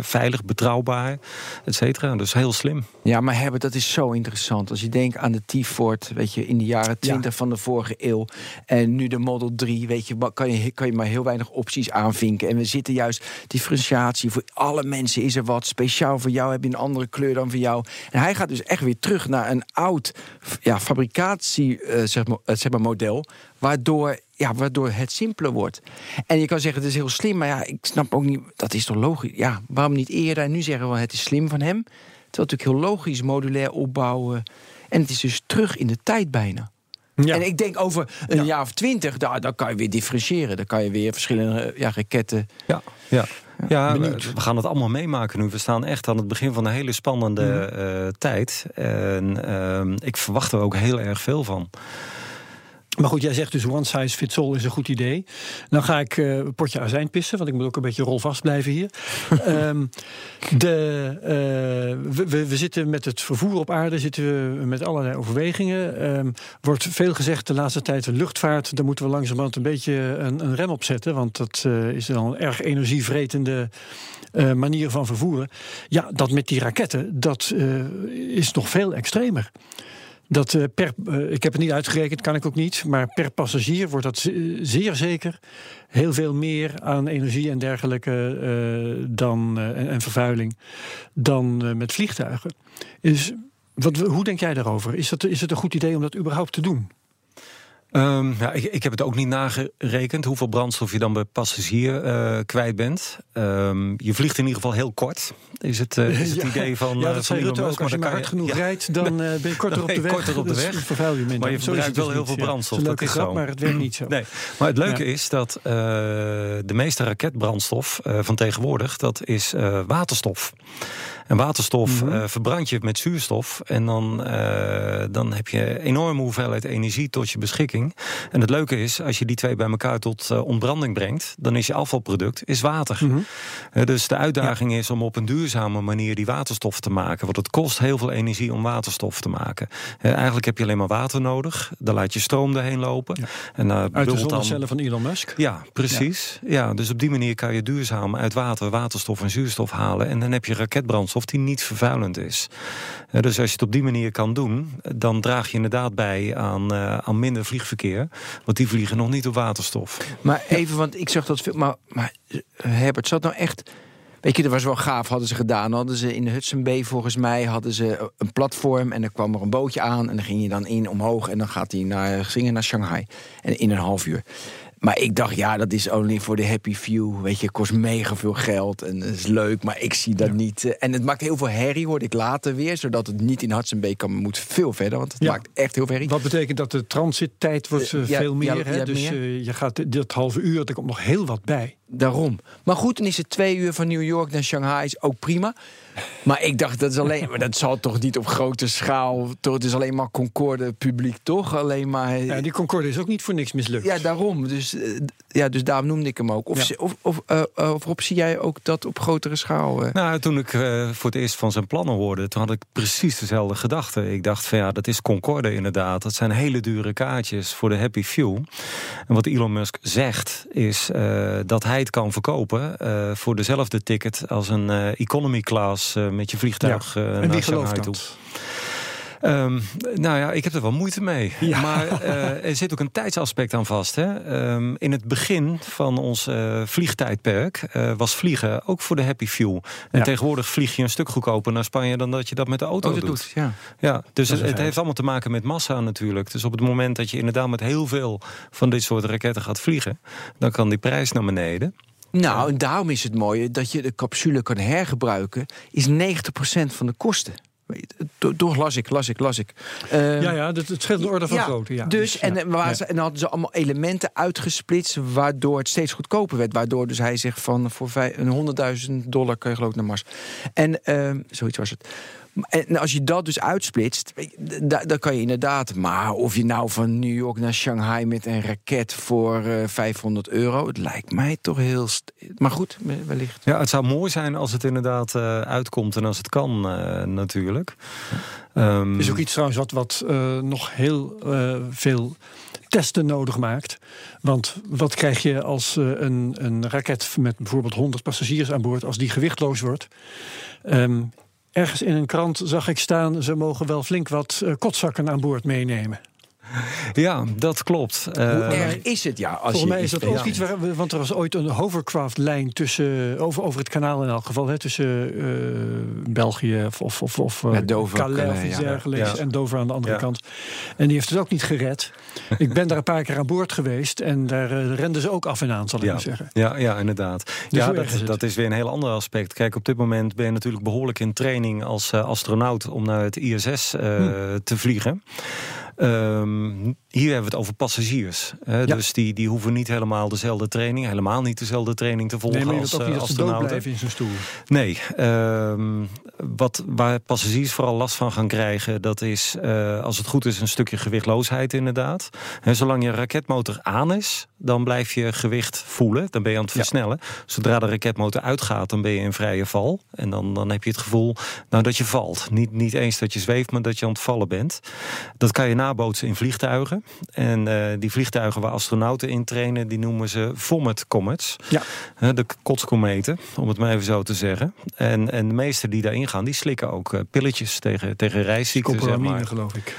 veilig, betrouwbaar, et cetera. Dus heel slim. Ja, maar Herbert, dat is zo interessant. Als je denkt aan de T-Ford, weet je, in de jaren 20 van de vorige eeuw. En nu de Model 3, weet je, kan je, kan je maar heel weinig opties aanvinken. En we zitten juist differentiatie. Voor alle mensen is er wat. Speciaal voor jou heb je een andere kleur dan voor jou. En hij gaat dus echt weer terug naar een oud ja, fabricatie, uh, zeg, maar, eh, zeg maar, model. Waardoor ja, waardoor het simpeler wordt. En je kan zeggen, het is heel slim, maar ja, ik snap ook niet, dat is toch logisch? Ja, waarom niet eerder? En nu zeggen we, het is slim van hem. Terwijl natuurlijk heel logisch, modulair opbouwen. En het is dus terug in de tijd bijna. Ja. En ik denk over een jaar of twintig, daar, dan kan je weer differentiëren. Dan kan je weer verschillende ja, raketten. Ja, ja. Ja, we gaan het allemaal meemaken nu. We staan echt aan het begin van een hele spannende uh, tijd. En uh, ik verwacht er ook heel erg veel van. Maar goed, jij zegt dus one size fits all is een goed idee. Dan ga ik uh, een potje azijn pissen, want ik moet ook een beetje rolvast blijven hier. um, de, uh, we, we, zitten met het vervoer op aarde, zitten we met allerlei overwegingen. Um, wordt veel gezegd de laatste tijd, de luchtvaart, daar moeten we langzamerhand een beetje een, een rem op zetten. Want dat uh, is dan een erg energievretende manier van vervoeren. Ja, dat met die raketten, dat is nog veel extremer. Dat uh, per, uh, ik heb het niet uitgerekend, kan ik ook niet. Maar per passagier wordt dat zeer zeker heel veel meer aan energie en dergelijke uh, dan, en, en, vervuiling dan met vliegtuigen. Dus wat, hoe denk jij daarover? Is, dat, is het een goed idee om dat überhaupt te doen? Um, ja, ik, ik, heb het ook niet nagerekend hoeveel brandstof je dan bij passagier uh, kwijt bent. Um, je vliegt in ieder geval heel kort. Is het, uh, is het ja, idee van. Ja, dat zei Rutte ook. Als je maar hard genoeg ja. rijdt, dan uh, ben je korter op de weg. Korter op de weg. vervuil je minder. Maar je verbruikt wel heel veel brandstof. Dat is grap, maar het werkt niet zo. Nee. Maar het leuke is dat de meeste raketbrandstof van tegenwoordig, dat is waterstof. En waterstof mm -hmm. verbrand je met zuurstof. En dan, uh, dan heb je een enorme hoeveelheid energie tot je beschikking. En het leuke is, als je die twee bij elkaar tot uh, ontbranding brengt, dan is je afvalproduct is water. Mm -hmm. dus de uitdaging ja. is om op een duurzame manier die waterstof te maken. Want het kost heel veel energie om waterstof te maken. eigenlijk heb je alleen maar water nodig. Dan laat je stroom erheen lopen. Ja. En, uit de zonnecellen van Elon Musk? Ja, precies. Ja. ja. dus op die manier kan je duurzaam uit water, waterstof en zuurstof halen. En dan heb je raketbrandstof of die niet vervuilend is. Uh, dus als je het op die manier kan doen, dan draag je inderdaad bij aan, uh, aan minder vliegverkeer. Want die vliegen nog niet op waterstof. Maar even, want ik zag dat veel. Maar, maar eh, Herbert, zat nou echt. Weet je, dat was wel gaaf, hadden ze gedaan. Hadden ze in de Hudson Bay, volgens mij, hadden ze een platform... en er kwam er een bootje aan en dan ging je dan in omhoog... en dan gaat hij naar, zingen naar Shanghai. En in een half uur. Maar ik dacht, ja, dat is only voor de happy few. Weet je, kost mega veel geld en is leuk, maar ik zie dat niet. Eh, en het maakt heel veel herrie, hoorde ik later weer. Zodat het niet in Hudson Bay kan, moet veel verder, want het maakt echt heel veel herrie. Wat betekent dat de transittijd wordt uh, veel meer. hè? Dus meer. je gaat dat halve uur, er komt nog heel wat bij. Daarom. Maar goed, dan is het twee uur van New York naar Shanghai, is ook prima. Maar ik dacht, dat is alleen. Maar dat zal toch niet op grote schaal. Toch, het is alleen maar Concorde publiek, toch? Alleen maar. Ja, die Concorde is ook niet voor niks mislukt. Ja, daarom. Dus, uh, ja, dus daarom noemde ik hem ook. Of, ja. of, of, uh, of Rob, zie jij ook dat op grotere schaal? Uh... Nou, toen ik voor het eerst van zijn plannen hoorde, toen had ik precies dezelfde gedachte. Ik dacht van ja, dat is Concorde inderdaad. Dat zijn hele dure kaartjes voor de Happy Few. En wat Elon Musk zegt, is dat hij het kan verkopen voor dezelfde ticket als een economy class uh, met je vliegtuig ja. en wie gelooft dat? Toe. Um, nou ja, ik heb er wel moeite mee. Maar uh, er zit ook een tijdsaspect aan vast. Hè? Um, in het begin van ons uh, vliegtijdperk uh, was vliegen ook voor de happy few. En ja. tegenwoordig vlieg je een stuk goedkoper naar Spanje dan dat je dat met de auto oh, doet. doet. Ja. Ja, dus het, het heeft allemaal te maken met massa natuurlijk. Dus op het moment dat je inderdaad met heel veel van dit soort raketten gaat vliegen, dan kan die prijs naar beneden. Nou, en daarom is het mooie dat je de capsule kan hergebruiken, is 90% van de kosten. Door las ik, las ik, las ik. Uh, ja, ja, het scheelt de orde van ja, grootte. Ja. Dus, en, en, waar Ze, en dan hadden ze allemaal elementen uitgesplitst... waardoor het steeds goedkoper werd. Waardoor dus hij zegt van voor een 100.000 dollar kan je geloof ik naar Mars. En uh, zoiets was het. En als je dat dus uitsplitst, dan kan je inderdaad... maar of je nou van New York naar Shanghai met een raket voor uh, 500 euro... het lijkt mij toch heel... Maar goed, wellicht. Ja, het zou mooi zijn als het inderdaad uh, uitkomt en als het kan uh, natuurlijk. Um, er is ook iets trouwens wat, wat uh, nog heel veel testen nodig maakt. Want wat krijg je als een, een raket met bijvoorbeeld 100 passagiers aan boord... als die gewichtloos wordt... Um, Ergens in een krant zag ik staan... ze mogen wel flink wat uh, kotzakken aan boord meenemen. Ja, dat klopt. Hoe uh, erg is het? Ja, als volgens je mij is dat ook iets waar, want er was ooit een hovercraft-lijn tussen over, over het kanaal in elk geval, hè, tussen uh, België of, of, of, of ja, Dover, Calais of iets dergelijks ja. en Dover aan de andere ja. kant. En die heeft het ook niet gered. ik ben daar een paar keer aan boord geweest en daar uh, renden ze ook af en aan, zal ik maar zeggen. Ja, ja inderdaad. Dus ja, dat, is dat is weer een heel ander aspect. Kijk, op dit moment ben je natuurlijk behoorlijk in training als astronaut om naar het ISS hm. te vliegen. Um, hier hebben we het over passagiers. Hè? Ja. Dus die, die hoeven niet helemaal dezelfde training, helemaal niet dezelfde training te volgen nee, maar als ook niet dat ze dood blijven in zijn stoel. Nee, um, wat, waar passagiers vooral last van gaan krijgen, dat is uh, als het goed is een stukje gewichtloosheid inderdaad. En zolang je raketmotor aan is, dan blijf je gewicht voelen. Dan ben je aan het versnellen. Ja. Zodra de raketmotor uitgaat, dan ben je in vrije val. En dan, dan heb je het gevoel nou, dat je valt. Niet, niet eens dat je zweeft, maar dat je aan het vallen bent. Dat kan je nabootsen in vliegtuigen. En uh, die vliegtuigen waar astronauten in trainen, die noemen ze vomit comets. Ja. Uh, de kotskometen, om het maar even zo te zeggen. En, en de meesten die daarin gaan, die slikken ook uh, pilletjes tegen, tegen reisziekten. Zeg maar. geloof ik.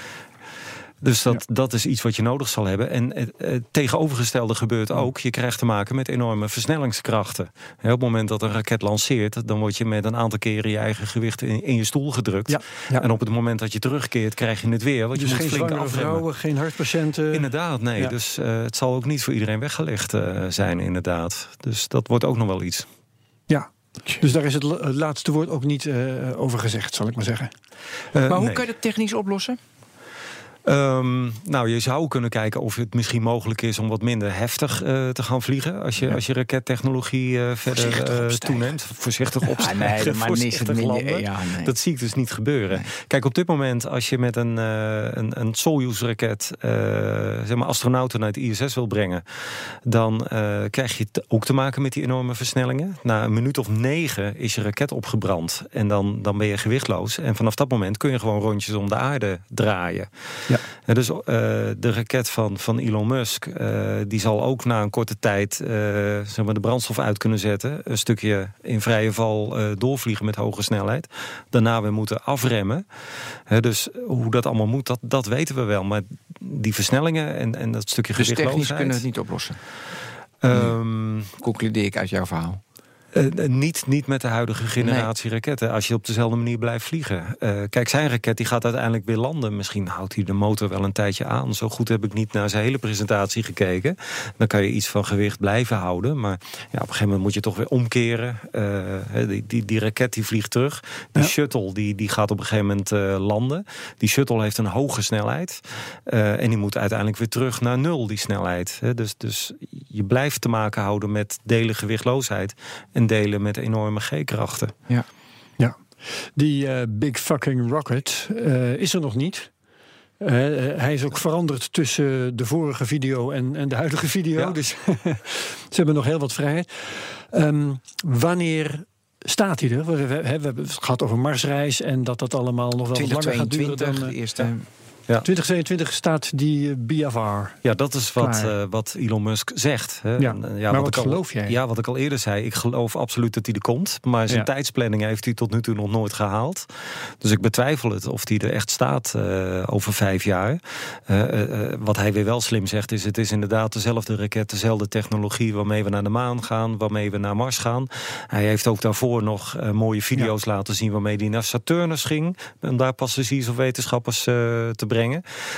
Dus dat, ja. dat is iets wat je nodig zal hebben. En het, het tegenovergestelde gebeurt ook. Je krijgt te maken met enorme versnellingskrachten. He, op het moment dat een raket lanceert... dan word je met een aantal keren je eigen gewicht in, in je stoel gedrukt. Ja. Ja. En op het moment dat je terugkeert, krijg je het weer. Want dus je moet geen flink zwangere vrouwen, geen hartpatiënten. Inderdaad, nee. Dus uh, het zal ook niet voor iedereen weggelegd uh, zijn, inderdaad. Dus dat wordt ook nog wel iets. Ja, dus daar is het laatste woord ook niet uh, over gezegd, zal ik maar zeggen. maar hoe nee. kan je dat technisch oplossen? Um, nou, je zou kunnen kijken of het misschien mogelijk is om wat minder heftig uh, te gaan vliegen. Als je, ja. als je rakettechnologie uh, verder uh, toeneemt. Voorzichtig opstijgen. Ja, nee, maar is het minder, ja, nee. Dat zie ik dus niet gebeuren. Nee. Kijk, op dit moment, als je met een, een, een Soyuz-raket zeg maar astronauten naar het ISS wil brengen, dan krijg je ook te maken met die enorme versnellingen. Na een minuut of negen is je raket opgebrand en dan, dan ben je gewichtloos. En vanaf dat moment kun je gewoon rondjes om de aarde draaien. Ja. Ja, dus uh, de raket van, van Elon Musk, uh, die zal ook na een korte tijd uh, zeg maar de brandstof uit kunnen zetten. Een stukje in vrije val doorvliegen met hoge snelheid. Daarna weer moeten afremmen. dus hoe dat allemaal moet, dat, dat weten we wel. Maar die versnellingen en, en dat stukje dus gewichtloosheid... technisch kunnen we het niet oplossen? Um, Concludeer ik uit jouw verhaal. Uh, niet, niet met de huidige generatie nee. raketten. Als je op dezelfde manier blijft vliegen. Uh, kijk, zijn raket die gaat uiteindelijk weer landen. Misschien houdt hij de motor wel een tijdje aan. Zo goed heb ik niet naar zijn hele presentatie gekeken. Dan kan je iets van gewicht blijven houden. Maar ja, op een gegeven moment moet je toch weer omkeren. Uh, die, die, die raket die vliegt terug. Die ja. shuttle die, die gaat op een gegeven moment landen. Die shuttle heeft een hoge snelheid. en die moet uiteindelijk weer terug naar nul, die snelheid. dus, dus je blijft te maken houden met delen gewichtloosheid en delen met enorme G-krachten. Ja. ja. Die uh, Big Fucking Rocket uh, is er nog niet. Uh, hij is ook veranderd tussen de vorige video en, en de huidige video. Ja. Dus ze hebben nog heel wat vrijheid. Um, wanneer staat hij er? We, we, we, hebben het gehad over Marsreis en dat dat allemaal nog wel wat langer gaat duren dan. De eerste. Ja. Ja. 2022 staat die BFR. Ja, dat is wat, wat Elon Musk zegt. Hè. Ja. ja maar wat, wat geloof jij? Ja, wat ik al eerder zei. Ik geloof absoluut dat hij er komt. Maar zijn tijdsplanning heeft hij tot nu toe nog nooit gehaald. Dus ik betwijfel het of hij er echt staat over vijf jaar. wat hij weer wel slim zegt is... het is inderdaad dezelfde raket, dezelfde technologie... waarmee we naar de maan gaan, waarmee we naar Mars gaan. Hij heeft ook daarvoor nog mooie video's laten zien... waarmee hij naar Saturnus ging... om daar passagiers of wetenschappers te brengen.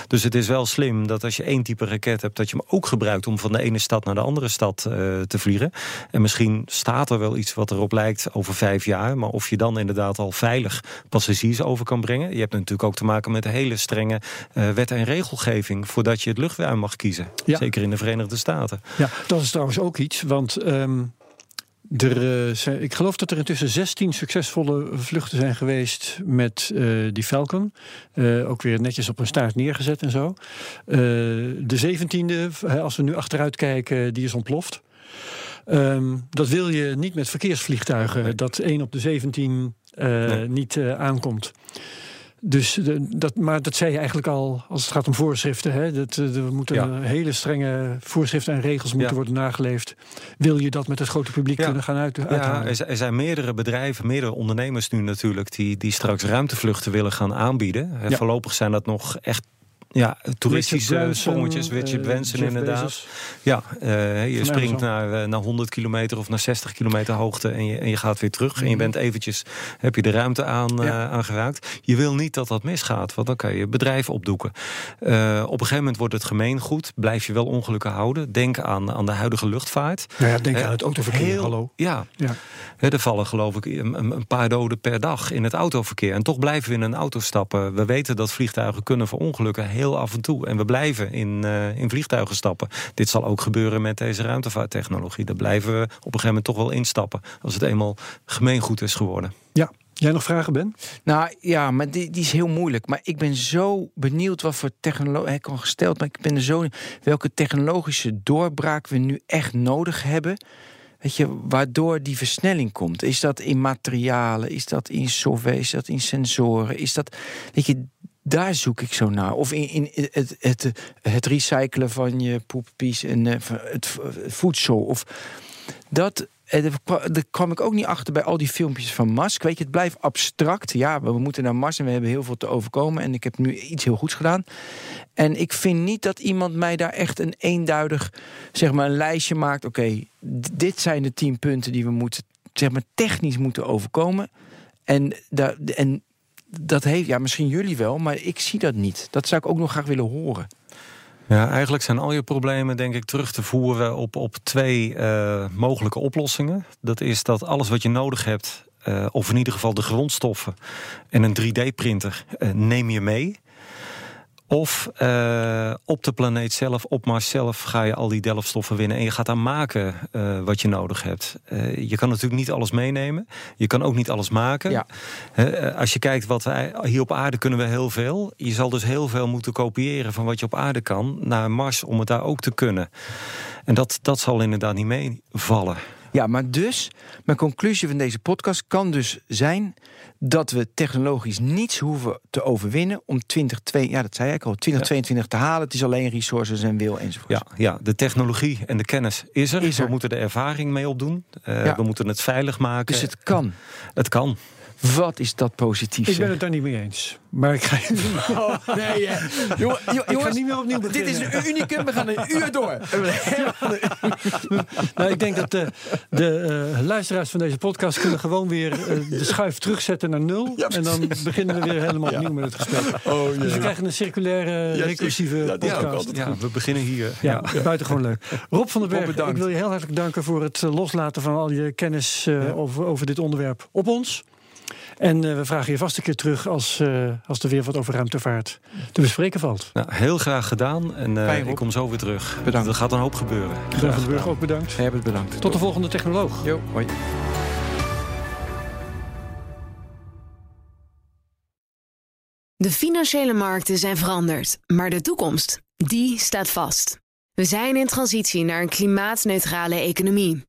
Dus het is wel slim dat als je één type raket hebt... dat je hem ook gebruikt om van de ene stad naar de andere stad uh, te vliegen. En misschien staat er wel iets wat erop lijkt over vijf jaar... maar of je dan inderdaad al veilig passagiers over kan brengen. Je hebt natuurlijk ook te maken met een hele strenge wet en regelgeving... voordat je het luchtruim mag kiezen. Ja. Zeker in de Verenigde Staten. Ja, dat is trouwens ook iets, want... Um er, uh, ik geloof dat er intussen 16 succesvolle vluchten zijn geweest met uh, die Falcon. Uh, ook weer netjes op een staart neergezet en zo. de 17e, als we nu achteruit kijken, die is ontploft. Um, dat wil je niet met verkeersvliegtuigen, dat 1 op de 17 nee. niet aankomt. Dus de, dat, maar dat zei je eigenlijk al als het gaat om voorschriften. Hè? Dat, er eh, moeten hele strenge voorschriften en regels moeten worden nageleefd. Wil je dat met het grote publiek kunnen gaan uit, uithalen? Ja, er zijn meerdere bedrijven, meerdere ondernemers nu natuurlijk... die, die straks ruimtevluchten willen gaan aanbieden. Voorlopig zijn dat nog echt ja, toeristische sprongetjes, Richard Branson uh, inderdaad. Ja, je springt naar, uh, naar 100 kilometer of naar 60 kilometer hoogte en je, en je gaat weer terug. En je mhm. bent eventjes, heb je de ruimte aan, ja. aangeraakt. Je wil niet dat dat misgaat, want dan kan je bedrijf opdoeken. op een gegeven moment wordt het gemeengoed. Blijf je wel ongelukken houden. Denk aan, aan de huidige luchtvaart. Nou ja, denk aan het autoverkeer, heel, hallo. Ja, ja. er vallen geloof ik een, een paar doden per dag in het autoverkeer. En toch blijven we in een auto stappen. We weten dat vliegtuigen kunnen verongelukken heel af en toe. En we blijven in, uh, in vliegtuigen stappen. Dit zal ook gebeuren met deze ruimtevaarttechnologie. Daar blijven we op een gegeven moment toch wel instappen. Als het eenmaal gemeengoed is geworden. Ja, Jij nog vragen, Ben? Nou ja, maar die, die is heel moeilijk. Maar ik ben zo benieuwd wat voor technologie ik al gesteld. Maar ik ben er zo welke technologische doorbraak we nu echt nodig hebben. Weet je, waardoor die versnelling komt. Is dat in materialen? Is dat in software? Is dat in sensoren? Is dat. Weet je, daar zoek ik zo naar. Of in, in het, het, het recyclen van je poeppies en uh, het voedsel. Of dat, eh, daar kwam ik ook niet achter bij al die filmpjes van Musk. Weet je, het blijft abstract. Ja, we moeten naar Mars en we hebben heel veel te overkomen. En ik heb nu iets heel goeds gedaan. En ik vind niet dat iemand mij daar echt een eenduidig, zeg maar, een lijstje maakt. Oké, dit zijn de tien punten die we moeten, zeg maar, technisch moeten overkomen. En, daar, en dat heeft, ja, misschien jullie wel, maar ik zie dat niet. Dat zou ik ook nog graag willen horen. Ja, eigenlijk zijn al je problemen denk ik terug te voeren op, op twee uh, mogelijke oplossingen. Dat is dat alles wat je nodig hebt, uh, of in ieder geval de grondstoffen en een 3D-printer, uh, neem je mee. Of uh, op de planeet zelf, op Mars zelf, ga je al die delfstoffen winnen. En je gaat daar maken uh, wat je nodig hebt. Uh, je kan natuurlijk niet alles meenemen. Je kan ook niet alles maken. Ja. als je kijkt wat wij. Hier op aarde kunnen we heel veel. Je zal dus heel veel moeten kopiëren van wat je op aarde kan naar Mars om het daar ook te kunnen. En dat, dat zal inderdaad niet meevallen. Ja, maar dus, mijn conclusie van deze podcast kan dus zijn dat we technologisch niets hoeven te overwinnen om 2022, ja, dat zei ik al, 2022 te halen. Het is alleen resources en wil enzovoort. Ja, ja, de technologie en de kennis is er. Is er. We moeten er ervaring mee opdoen. Uh, We moeten het veilig maken. Dus het kan. Het kan. Wat is dat positief? Ik ben het daar niet mee eens. Maar ik ga. Oh, nee, ja. Jongen, ik ga niet meer opnieuw beginnen. Dit is een unicum. We gaan een uur door. nou, ik denk dat de, de uh, luisteraars van deze podcast kunnen gewoon weer uh, de schuif terugzetten naar nul. Ja, en dan beginnen we weer helemaal opnieuw met het gesprek. Oh, dus we krijgen een circulaire, recursieve podcast. Ja, we beginnen hier. Ja, ja. buitengewoon leuk. Rob van der Berg, ik wil je heel hartelijk danken voor het eh, loslaten van al je kennis uh, over, over dit onderwerp op ons. En uh, we vragen je vast een keer terug als, uh, als er weer wat over ruimtevaart te bespreken valt. Nou, heel graag gedaan. En uh, ik kom zo weer terug. Bedankt. Er gaat een hoop gebeuren. Graag van Burg ook bedankt. Jij het bedankt. Tot de volgende technoloog. Jo, hoi. De financiële markten zijn veranderd, maar de toekomst, die staat vast. We zijn in transitie naar een klimaatneutrale economie.